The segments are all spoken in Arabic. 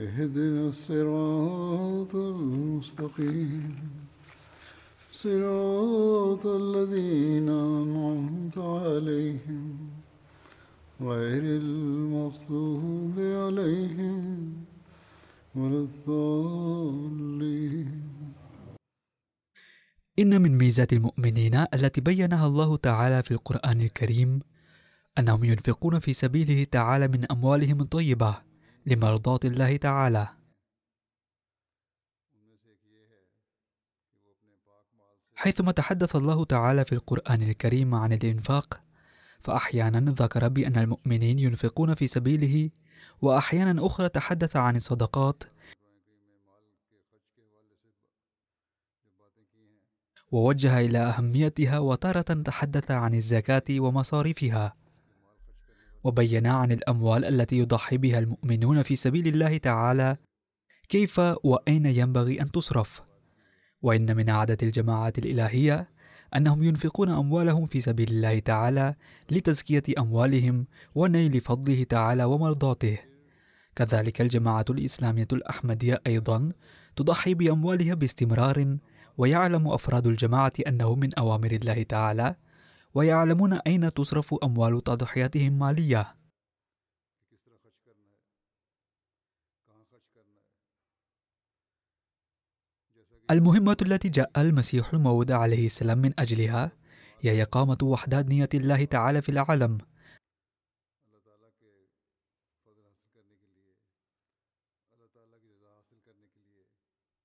اهدنا الصراط المستقيم. صراط الذين أنعمت عليهم. غير المغضوب عليهم ولا الضالين. إن من ميزات المؤمنين التي بينها الله تعالى في القرآن الكريم أنهم ينفقون في سبيله تعالى من أموالهم الطيبة. لمرضاة الله تعالى. حيثما تحدث الله تعالى في القرآن الكريم عن الإنفاق فأحيانا ذكر بأن المؤمنين ينفقون في سبيله وأحيانا أخرى تحدث عن الصدقات ووجه إلى أهميتها وتارة تحدث عن الزكاة ومصاريفها. وبين عن الأموال التي يضحي بها المؤمنون في سبيل الله تعالى كيف وأين ينبغي أن تصرف؟ وإن من عادة الجماعات الإلهية أنهم ينفقون أموالهم في سبيل الله تعالى لتزكية أموالهم ونيل فضله تعالى ومرضاته. كذلك الجماعة الإسلامية الأحمدية أيضا تضحي بأموالها باستمرار ويعلم أفراد الجماعة أنه من أوامر الله تعالى ويعلمون أين تصرف أموال تضحياتهم مالية. المهمة التي جاء المسيح الموعود عليه السلام من أجلها هي إقامة وحدانية الله تعالى في العالم.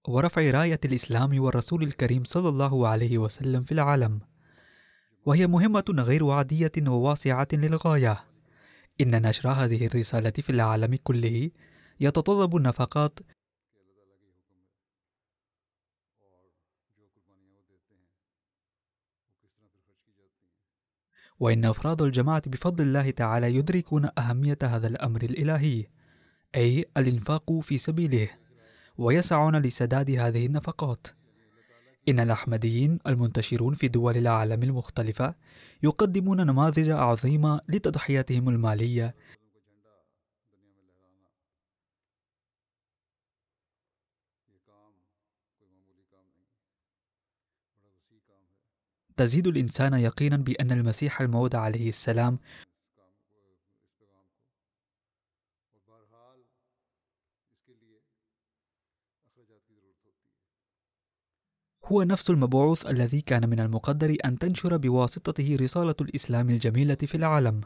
ورفع راية الإسلام والرسول الكريم صلى الله عليه وسلم في العالم. وهي مهمة غير عادية وواسعة للغاية. إن نشر هذه الرسالة في العالم كله يتطلب النفقات وإن أفراد الجماعة بفضل الله تعالى يدركون أهمية هذا الأمر الإلهي أي الإنفاق في سبيله ويسعون لسداد هذه النفقات. إن الأحمديين المنتشرون في دول العالم المختلفة يقدمون نماذج عظيمة لتضحياتهم المالية. تزيد الإنسان يقينا بأن المسيح الموعود عليه السلام هو نفس المبعوث الذي كان من المقدر أن تنشر بواسطته رسالة الإسلام الجميلة في العالم.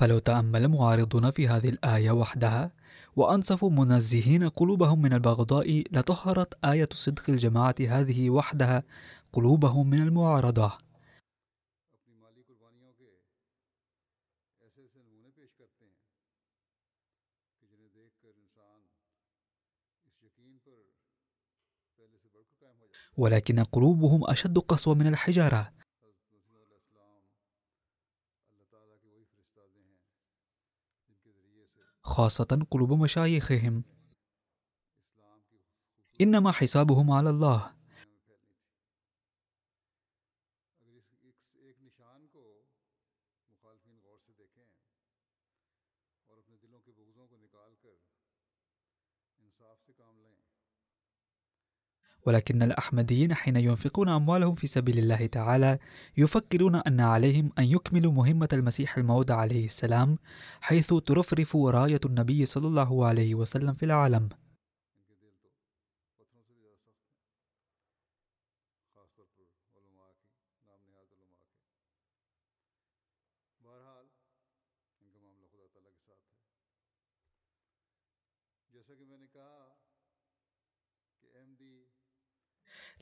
فلو تأمل معارضون في هذه الآية وحدها وأنصفوا منزهين قلوبهم من البغضاء لطهرت آية صدق الجماعة هذه وحدها قلوبهم من المعارضة. ولكن قلوبهم أشد قسوة من الحجارة. خاصة قلوب مشايخهم. إنما حسابهم على الله. ولكن الأحمديين حين ينفقون أموالهم في سبيل الله تعالى يفكرون أن عليهم أن يكملوا مهمة المسيح الموعود عليه السلام حيث ترفرف راية النبي صلى الله عليه وسلم في العالم.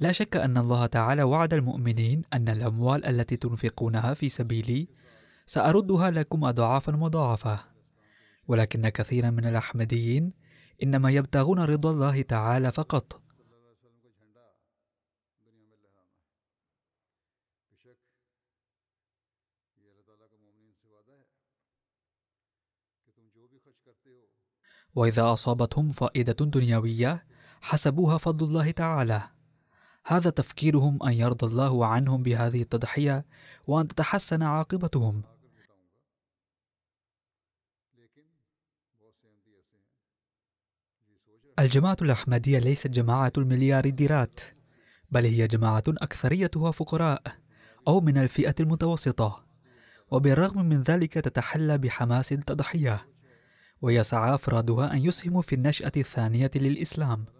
لا شك أن الله تعالى وعد المؤمنين أن الأموال التي تنفقونها في سبيلي سأردها لكم أضعافا مضاعفة. ولكن كثيرا من الأحمديين إنما يبتغون رضا الله تعالى فقط. وإذا أصابتهم فائدة دنيوية حسبوها فضل الله تعالى. هذا تفكيرهم أن يرضى الله عنهم بهذه التضحية وأن تتحسن عاقبتهم. الجماعة الأحمدية ليست جماعة المليارديرات بل هي جماعة أكثريتها فقراء أو من الفئة المتوسطة وبالرغم من ذلك تتحلى بحماس التضحية ويسعى أفرادها أن يسهموا في النشأة الثانية للإسلام.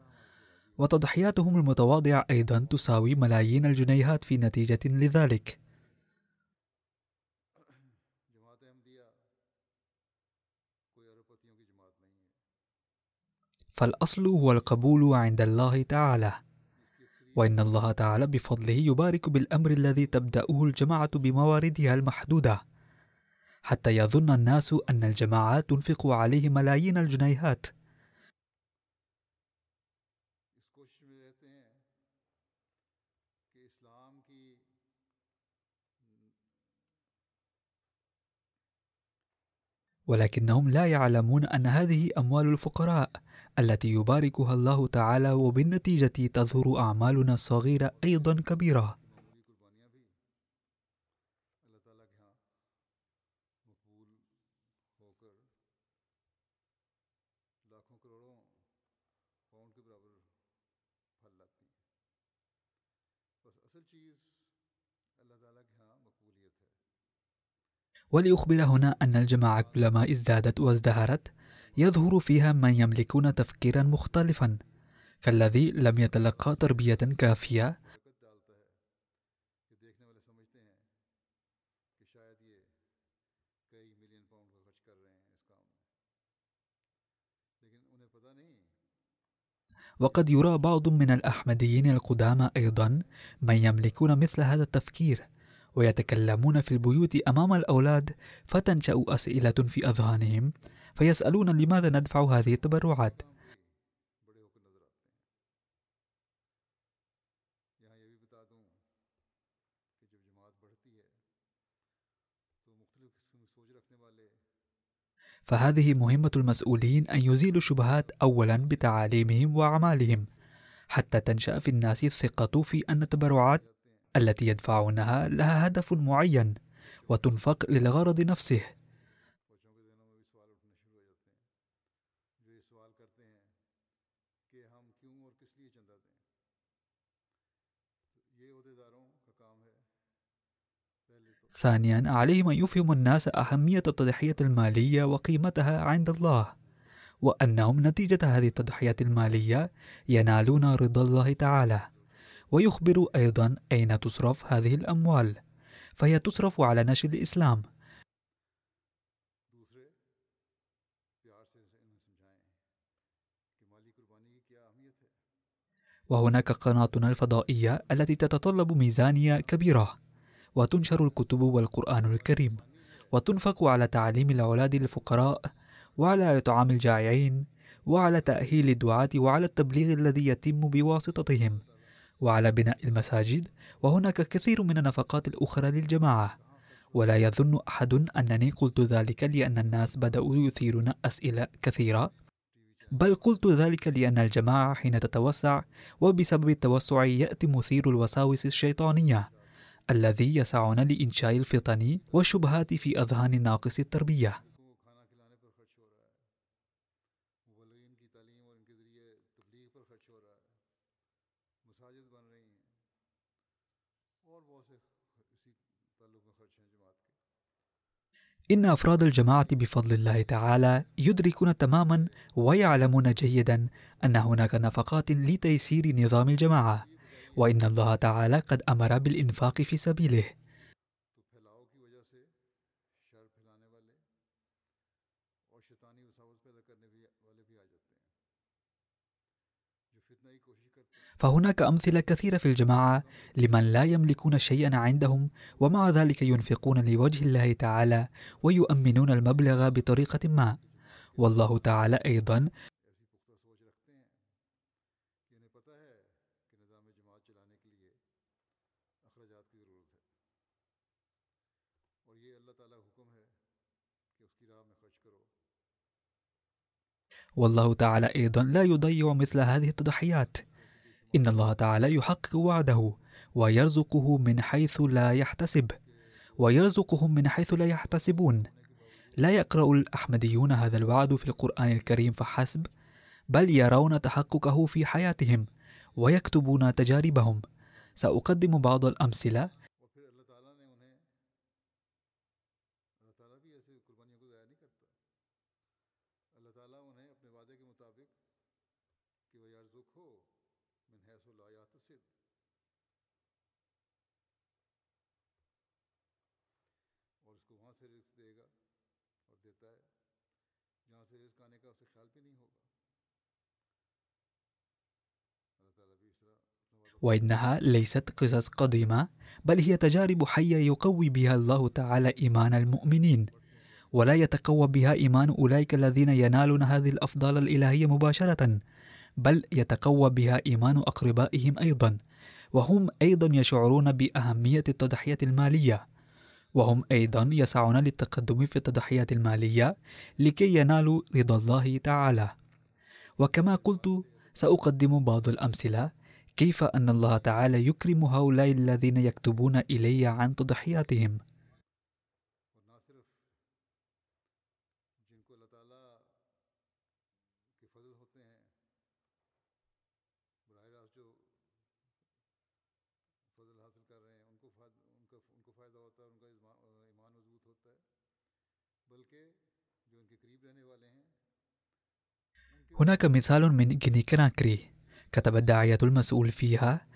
وتضحياتهم المتواضعة أيضا تساوي ملايين الجنيهات في نتيجة لذلك. فالأصل هو القبول عند الله تعالى وإن الله تعالى بفضله يبارك بالأمر الذي تبدأه الجماعة بمواردها المحدودة حتى يظن الناس أن الجماعات تنفق عليه ملايين الجنيهات. ولكنهم لا يعلمون أن هذه أموال الفقراء التي يباركها الله تعالى وبالنتيجة تظهر أعمالنا الصغيرة أيضا كبيرة. وليخبر هنا أن الجماعة كلما ازدادت وازدهرت يظهر فيها من يملكون تفكيرا مختلفا كالذي لم يتلقى تربية كافية. وقد يرى بعض من الأحمديين القدامى أيضا من يملكون مثل هذا التفكير. ويتكلمون في البيوت أمام الأولاد فتنشأ أسئلة في أذهانهم فيسألون لماذا ندفع هذه التبرعات. فهذه مهمة المسؤولين أن يزيلوا الشبهات أولا بتعاليمهم وأعمالهم حتى تنشأ في الناس الثقة في أن التبرعات التي يدفعونها لها هدف معين وتنفق للغرض نفسه. ثانيا عليهم أن يفهموا الناس أهمية التضحية المالية وقيمتها عند الله وأنهم نتيجة هذه التضحية المالية ينالون رضا الله تعالى. ويخبر أيضا أين تصرف هذه الأموال فهي تصرف على نشر الإسلام. وهناك قناتنا الفضائية التي تتطلب ميزانية كبيرة وتنشر الكتب والقرآن الكريم وتنفق على تعليم الأولاد الفقراء وعلى إطعام الجائعين وعلى تأهيل الدعاة وعلى التبليغ الذي يتم بواسطتهم. وعلى بناء المساجد وهناك كثير من النفقات الأخرى للجماعة. ولا يظن أحد أنني قلت ذلك لأن الناس بدأوا يثيرون أسئلة كثيرة. بل قلت ذلك لأن الجماعة حين تتوسع وبسبب التوسع يأتي مثير الوساوس الشيطانية الذي يسعنا لإنشاء الفطن والشبهات في أذهان ناقص التربية. إن أفراد الجماعة بفضل الله تعالى يدركون تماما ويعلمون جيدا أن هناك نفقات لتيسير نظام الجماعة وإن الله تعالى قد أمر بالإنفاق في سبيله. فهناك أمثلة كثيرة في الجماعة لمن لا يملكون شيئا عندهم ومع ذلك ينفقون لوجه الله تعالى ويؤمنون المبلغ بطريقة ما. والله تعالى أيضا والله تعالى أيضا لا يضيع مثل هذه التضحيات. إن الله تعالى يحقق وعده ويرزقه من حيث لا يحتسب ويرزقهم من حيث لا يحتسبون. لا يقرأ الأحمديون هذا الوعد في القرآن الكريم فحسب بل يرون تحققه في حياتهم ويكتبون تجاربهم. سأقدم بعض الأمثلة وإنها ليست قصص قديمة بل هي تجارب حية يقوي بها الله تعالى إيمان المؤمنين ولا يتقوى بها إيمان أولئك الذين ينالون هذه الأفضال الإلهية مباشرة بل يتقوى بها إيمان أقربائهم أيضا وهم أيضا يشعرون بأهمية التضحية المالية وهم أيضا يسعون للتقدم في التضحيات المالية لكي ينالوا رضا الله تعالى. وكما قلت سأقدم بعض الأمثلة كيف أن الله تعالى يكرم هؤلاء الذين يكتبون إلي عن تضحياتهم. هناك مثال من جنيكناكري كتب الداعية المسؤول فيها.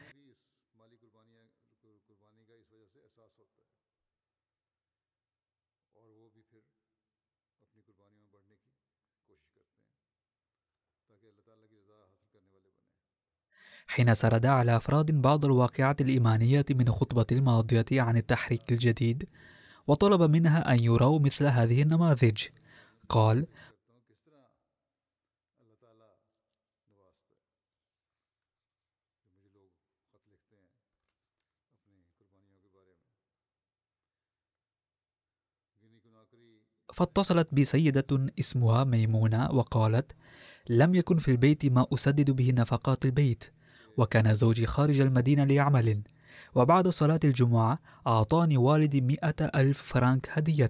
حين سرد على أفراد بعض الواقعة الإيمانية من خطبة الماضية عن التحريك الجديد وطلب منها أن يروا مثل هذه النماذج. قال فاتصلت بي سيدة اسمها ميمونة وقالت لم يكن في البيت ما أسدد به نفقات البيت وكان زوجي خارج المدينة لعمل وبعد صلاة الجمعة أعطاني والدي مئة ألف فرنك هدية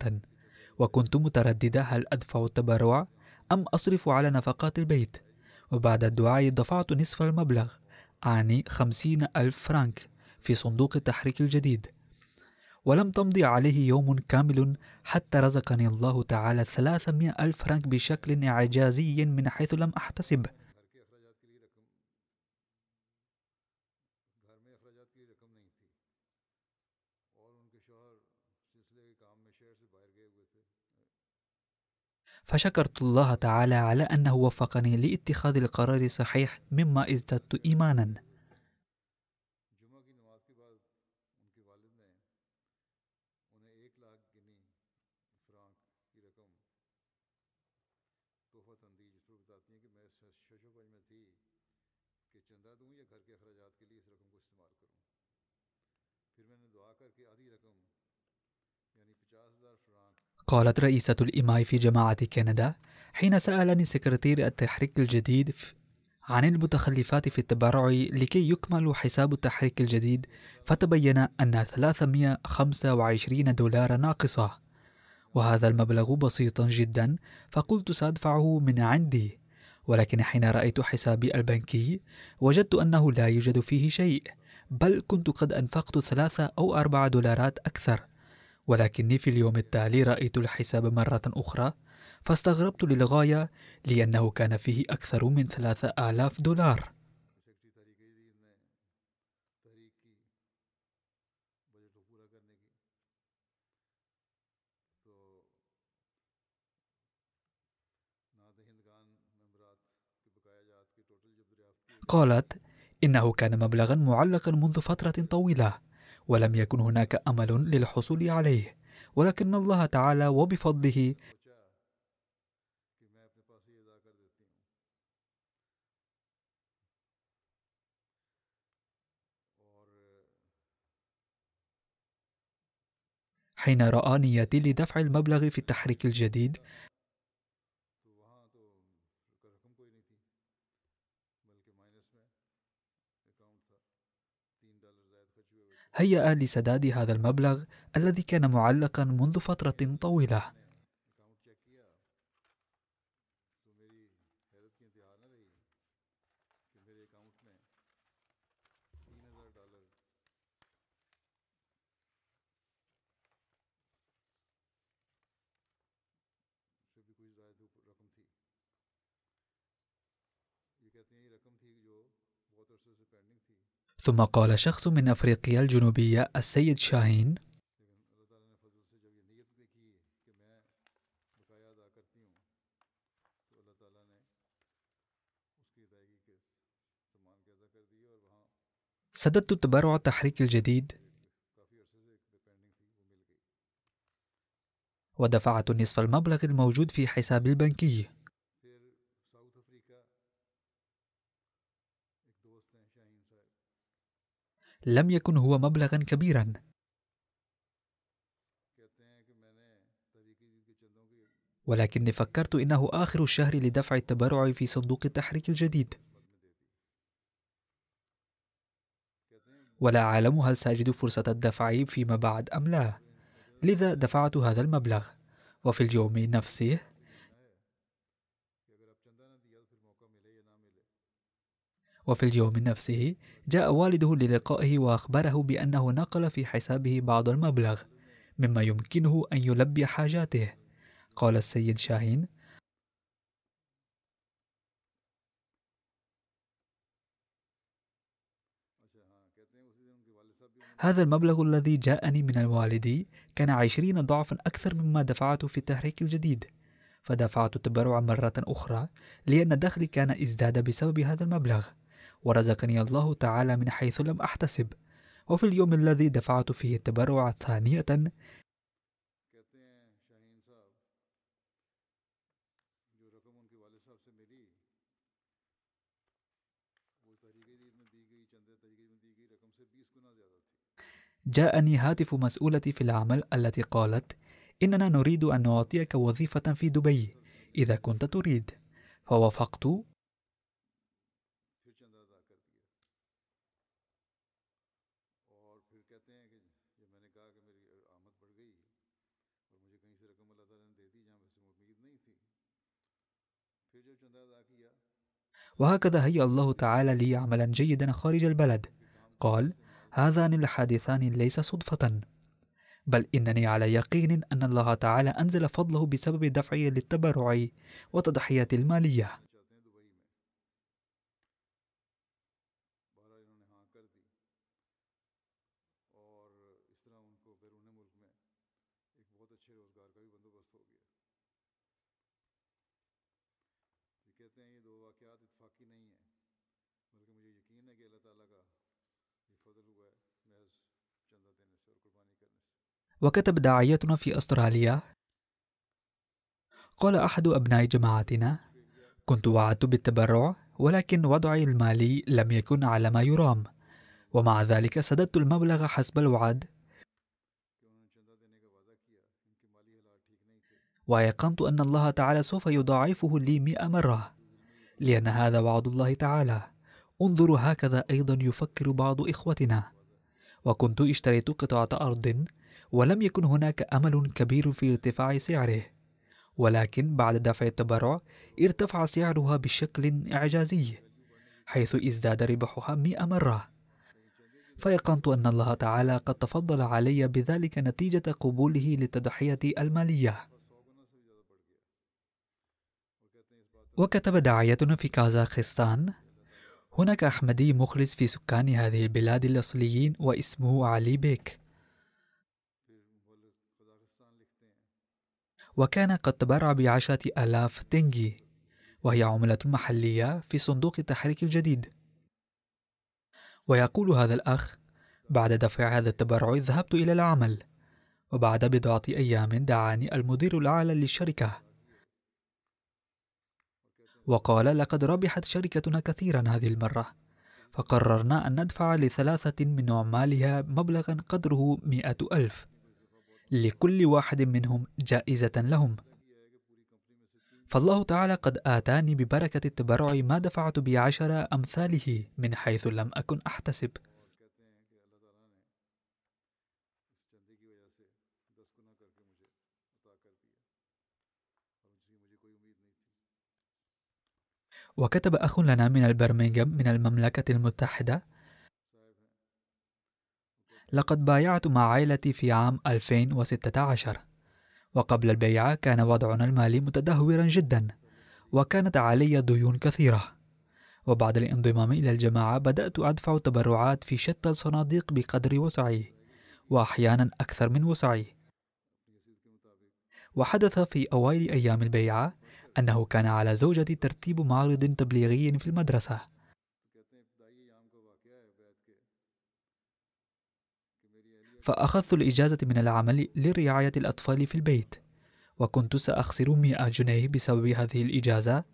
وكنت مترددة هل أدفع التبرع أم أصرف على نفقات البيت وبعد الدعاء دفعت نصف المبلغ أعني خمسين ألف فرنك في صندوق التحريك الجديد. ولم تمضي عليه يوم كامل حتى رزقني الله تعالى 300 ألف فرنك بشكل إعجازي من حيث لم أحتسب. فشكرت الله تعالى على أنه وفقني لاتخاذ القرار الصحيح مما ازددت إيمانا. قالت رئيسة الإماء في جماعة كندا حين سألني سكرتير التحريك الجديد عن المتخلفات في التبرع لكي يكمل حساب التحريك الجديد فتبين أن 325 دولار ناقصة. وهذا المبلغ بسيط جدا فقلت سأدفعه من عندي. ولكن حين رأيت حسابي البنكي وجدت أنه لا يوجد فيه شيء بل كنت قد أنفقت ثلاثة أو أربعة دولارات أكثر. ولكني في اليوم التالي رأيت الحساب مرة أخرى فاستغربت للغاية لأنه كان فيه أكثر من ثلاثة آلاف دولار. قالت إنه كان مبلغا معلقا منذ فترة طويلة. ولم يكن هناك أمل للحصول عليه. ولكن الله تعالى وبفضله حين رأى نيتي لدفع المبلغ في التحريك الجديد هيأ لسداد هذا المبلغ الذي كان معلقا منذ فترة طويلة. ثم قال شخص من أفريقيا الجنوبية السيد شاهين سددت تبرع التحريك الجديد ودفعت نصف المبلغ الموجود في حسابي البنكي. لم يكن هو مبلغا كبيرا. ولكني فكرت إنه آخر الشهر لدفع التبرع في صندوق التحريك الجديد. ولا أعلم هل سأجد فرصة الدفع فيما بعد أم لا. لذا دفعت هذا المبلغ. وفي اليوم نفسه وفي اليوم نفسه جاء والده للقائه وأخبره بأنه نقل في حسابه بعض المبلغ مما يمكنه أن يلبي حاجاته. قال السيد شاهين هذا المبلغ الذي جاءني من الوالد كان عشرين ضعفا أكثر مما دفعته في التحريك الجديد فدفعت التبرع مرة أخرى لأن دخلي كان إزداد بسبب هذا المبلغ. ورزقني الله تعالى من حيث لم أحتسب. وفي اليوم الذي دفعت فيه التبرع ثانية. جاءني هاتف مسؤولتي في العمل التي قالت إننا نريد أن نعطيك وظيفة في دبي إذا كنت تريد. فوافقت وهكذا هيأ الله تعالى لي عملا جيدا خارج البلد. قال هذان الحادثان ليس صدفة. بل إنني على يقين أن الله تعالى أنزل فضله بسبب دفعي للتبرع وتضحية المالية. وكتب داعيتنا في أستراليا. قال أحد أبناء جماعتنا كنت وعدت بالتبرع ولكن وضعي المالي لم يكن على ما يرام ومع ذلك سددت المبلغ حسب الوعد. وأيقنت أن الله تعالى سوف يضاعفه لي مئة مرة لأن هذا وعد الله تعالى. انظروا هكذا أيضا يفكر بعض إخوتنا. وكنت اشتريت قطعة أرض ولم يكن هناك أمل كبير في ارتفاع سعره ولكن بعد دفع التبرع ارتفع سعرها بشكل إعجازي حيث ازداد ربحها مئة مرة. فيقنت أن الله تعالى قد تفضل علي بذلك نتيجة قبوله للتضحية المالية. وكتب داعيتنا في كازاخستان هناك أحمدي مخلص في سكان هذه البلاد الأصليين واسمه علي بيك. وكان قد تبرع بعشرة آلاف تنجي وهي عملة محلية في صندوق التحريك الجديد. ويقول هذا الأخ بعد دفع هذا التبرع ذهبت إلى العمل وبعد بضعة أيام دعاني المدير الأعلى للشركة. وقال لقد ربحت شركتنا كثيرا هذه المرة فقررنا أن ندفع لثلاثة من عمالها مبلغا قدره مئة ألف. لكل واحد منهم جائزة لهم. فالله تعالى قد آتاني ببركة التبرع ما دفعت بعشر أمثاله من حيث لم أكن أحتسب. وكتب أخ لنا من البرمنغهام من المملكة المتحدة لقد بايعت مع عائلتي في عام 2016 وقبل البيعة كان وضعنا المالي متدهورا جدا وكانت علي ديون كثيرة. وبعد الانضمام إلى الجماعة بدأت أدفع تبرعات في شتى الصناديق بقدر وسعي وأحيانا أكثر من وسعي. وحدث في أوائل أيام البيعة أنه كان على زوجتي ترتيب معرض تبليغي في المدرسة. فأخذت الإجازة من العمل لرعاية الأطفال في البيت وكنت سأخسر 100 جنيه بسبب هذه الإجازة.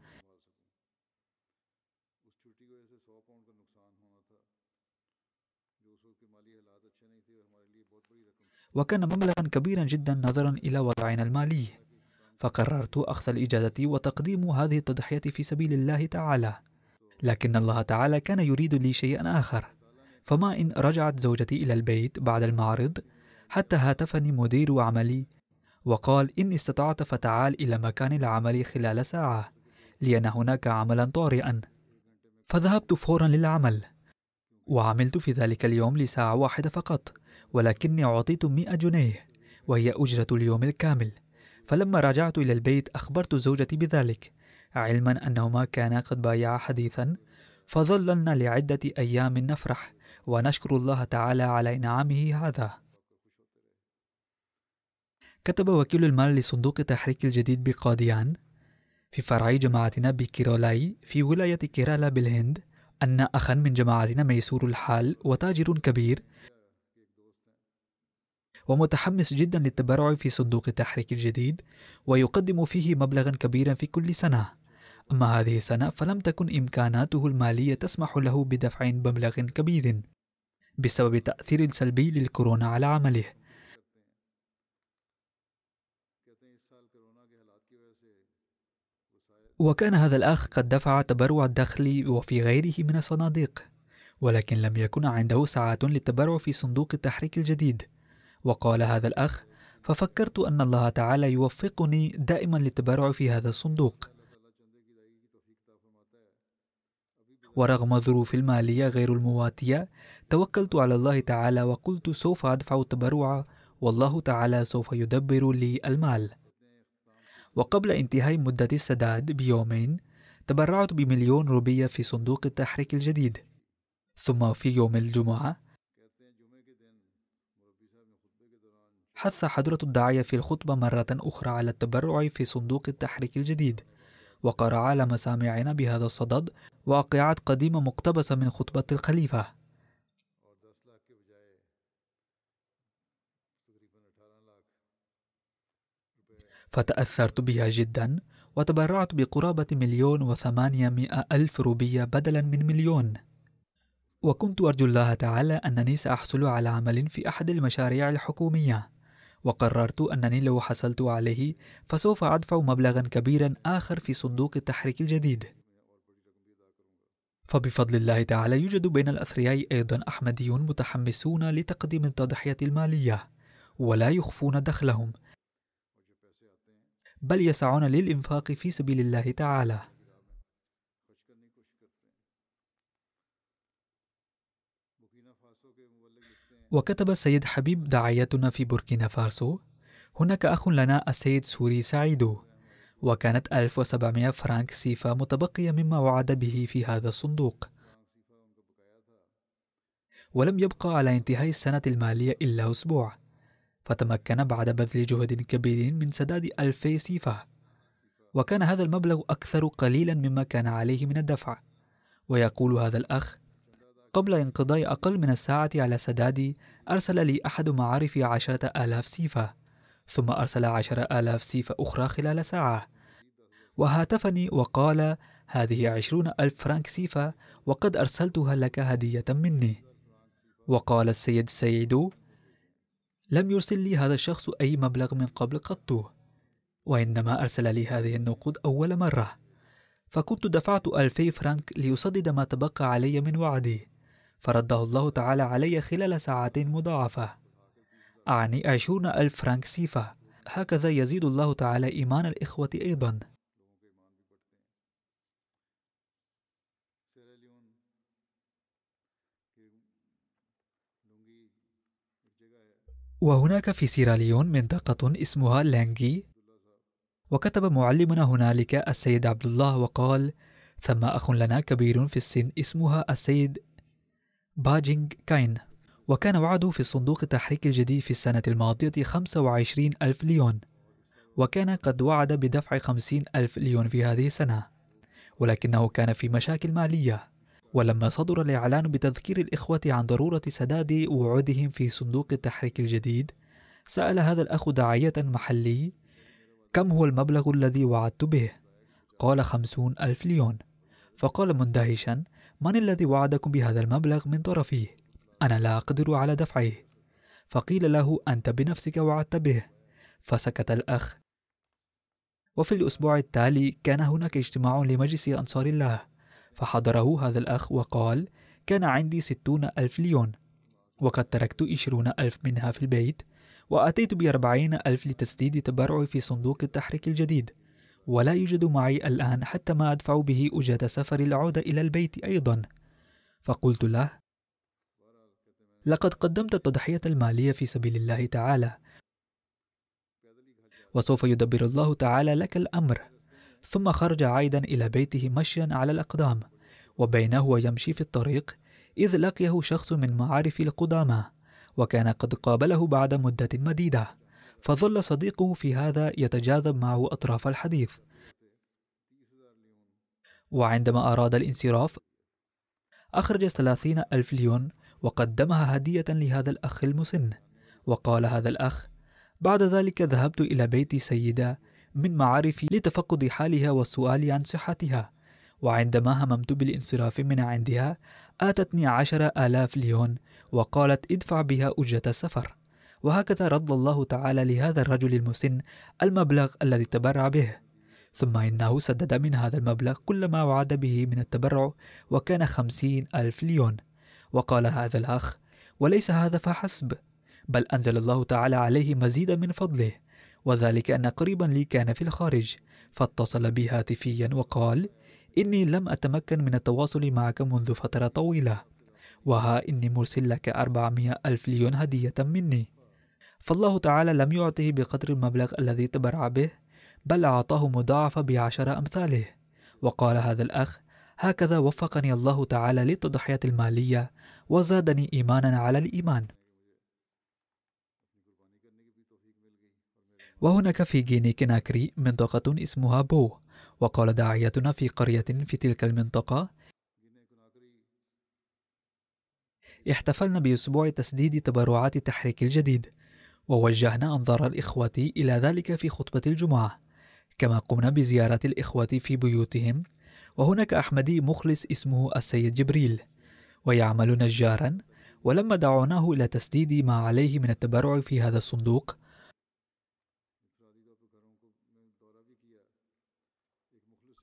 وكان مبلغا كبيرا جدا نظرا إلى وضعنا المالي فقررت أخذ الإجازة وتقديم هذه التضحية في سبيل الله تعالى لكن الله تعالى كان يريد لي شيئا آخر. فما إن رجعت زوجتي إلى البيت بعد المعرض حتى هاتفني مدير عملي وقال إن استطعت فتعال إلى مكان العمل خلال ساعة لأن هناك عملا طارئا. فذهبت فورا للعمل وعملت في ذلك اليوم لساعة واحدة فقط ولكني أعطيت مئة جنيه وهي أجرة اليوم الكامل. فلما رجعت إلى البيت أخبرت زوجتي بذلك علما أنهما كانا قد بايعا حديثا فظللنا لعدة أيام نفرح. ونشكر الله تعالى على إنعامه هذا. كتب وكيل المال لصندوق التحريك الجديد بقاديان في فرع جماعتنا بكيرولاي في ولاية كيرالا بالهند أن أخا من جماعتنا ميسور الحال وتاجر كبير ومتحمس جدا للتبرع في صندوق التحريك الجديد ويقدم فيه مبلغا كبيرا في كل سنة. أما هذه السنة فلم تكن إمكاناته المالية تسمح له بدفع مبلغ كبير. بسبب التأثير السلبي للكورونا على عمله. وكان هذا الأخ قد دفع تبرع الدخل وفي غيره من الصناديق ولكن لم يكن عنده ساعات للتبرع في صندوق التحريك الجديد. وقال هذا الأخ ففكرت أن الله تعالى يوفقني دائما للتبرع في هذا الصندوق. ورغم الظروف المالية غير المواتية توكلت على الله تعالى وقلت سوف أدفع التبرع والله تعالى سوف يدبر لي المال. وقبل انتهاء مدة السداد بيومين تبرعت بمليون روبية في صندوق التحريك الجديد. ثم في يوم الجمعة حث حضرة الداعية في الخطبة مرة أخرى على التبرع في صندوق التحريك الجديد. وقرأ على مسامعنا بهذا الصدد واقعات قديمة مقتبسة من خطبة الخليفة. فتأثرت بها جدا وتبرعت بقرابة مليون وثمانمائة ألف روبية بدلا من مليون. وكنت أرجو الله تعالى أنني سأحصل على عمل في أحد المشاريع الحكومية. وقررت أنني لو حصلت عليه فسوف أدفع مبلغا كبيرا آخر في صندوق التحريك الجديد. فبفضل الله تعالى يوجد بين الأثرياء أيضا أحمديون متحمسون لتقديم التضحية المالية ولا يخفون دخلهم بل يسعون للإنفاق في سبيل الله تعالى. وكتب السيد حبيب داعيتنا في بوركينا فاسو هناك أخ لنا السيد سوري سعيدو وكانت 1700 فرانك سيفا متبقية مما وعد به في هذا الصندوق. ولم يبقى على انتهاء السنة المالية إلا أسبوع فتمكن بعد بذل جهد كبير من سداد ألفي سيفة وكان هذا المبلغ أكثر قليلا مما كان عليه من الدفع. ويقول هذا الأخ قبل انقضاء أقل من الساعة على سدادي أرسل لي أحد معارفي عشرة آلاف سيفة ثم أرسل عشر آلاف سيفة أخرى خلال ساعة. وهاتفني وقال هذه عشرون ألف فرانك سيفة وقد أرسلتها لك هدية مني. وقال السيد سيدو لم يرسل لي هذا الشخص أي مبلغ من قبل قط وإنما أرسل لي هذه النقود أول مرة فكنت دفعت ألفي فرانك ليسدد ما تبقى علي من وعدي. فرده الله تعالى علي خلال ساعات مضاعفة. أعني عشرون ألف فرانك سيفة هكذا يزيد الله تعالى إيمان الإخوة أيضا. وهناك في سيراليون منطقة اسمها لانجي وكتب معلمنا هنالك السيد عبد الله وقال ثم أخ لنا كبير في السن اسمها السيد باجينغ كاين. وكان وعده في الصندوق التحريك الجديد في السنة الماضية 25 ألف ليون. وكان قد وعد بدفع 50 ألف ليون في هذه السنة. ولكنه كان في مشاكل مالية. ولما صدر الإعلان بتذكير الإخوة عن ضرورة سداد وعودهم في صندوق التحريك الجديد سأل هذا الأخ داعية محلي كم هو المبلغ الذي وعدت به؟ قال خمسون ألف ليون. فقال مندهشا من الذي وعدكم بهذا المبلغ من طرفي؟ أنا لا أقدر على دفعه. فقيل له أنت بنفسك وعدت به. فسكت الأخ. وفي الأسبوع التالي كان هناك اجتماع لمجلس أنصار الله. فحضره هذا الأخ وقال كان عندي ستون ألف ليون. وقد تركت عشرون ألف منها في البيت وأتيت بأربعين ألف لتسديد تبرعي في صندوق التحريك الجديد. ولا يوجد معي الآن حتى ما أدفع به أجرة سفر العودة إلى البيت أيضا. فقلت له لقد قدمت التضحية المالية في سبيل الله تعالى. وسوف يدبر الله تعالى لك الأمر. ثم خرج عائدا إلى بيته مشيا على الأقدام وبينه ويمشي في الطريق إذ لقيه شخص من معارف القدامى وكان قد قابله بعد مدة مديدة. فظل صديقه في هذا يتجاذب معه أطراف الحديث. وعندما أراد الانصراف أخرج ثلاثين ألف ليون وقدمها هدية لهذا الأخ المسن. وقال هذا الأخ بعد ذلك ذهبت إلى بيت سيدة من معارفي لتفقد حالها والسؤال عن صحتها. وعندما هممت بالانصراف من عندها آتتني عشر آلاف ليون وقالت ادفع بها أجرة السفر. وهكذا رد الله تعالى لهذا الرجل المسن المبلغ الذي تبرع به. ثم إنه سدد من هذا المبلغ كل ما وعد به من التبرع وكان خمسين ألف ليون. وقال هذا الأخ وليس هذا فحسب بل أنزل الله تعالى عليه مزيدا من فضله وذلك أن قريبا لي كان في الخارج فاتصل بي هاتفيا وقال إني لم أتمكن من التواصل معك منذ فترة طويلة وها إني مرسل لك أربعمائة ألف ليون هدية مني. فالله تعالى لم يعطه بقدر المبلغ الذي تبرع به بل أعطاه مضاعفة بعشر أمثاله. وقال هذا الأخ هكذا وفقني الله تعالى للتضحية المالية وزادني إيمانا على الإيمان. وهناك في جيني كناكري منطقة اسمها بو وقال داعيتنا في قرية في تلك المنطقة احتفلنا بأسبوع تسديد تبرعات التحريك الجديد. ووجهنا أنظار الإخوة إلى ذلك في خطبة الجمعة. كما قمنا بزيارة الإخوة في بيوتهم وهناك أحمدي مخلص اسمه السيد جبريل ويعمل نجارا ولما دعوناه إلى تسديد ما عليه من التبرع في هذا الصندوق.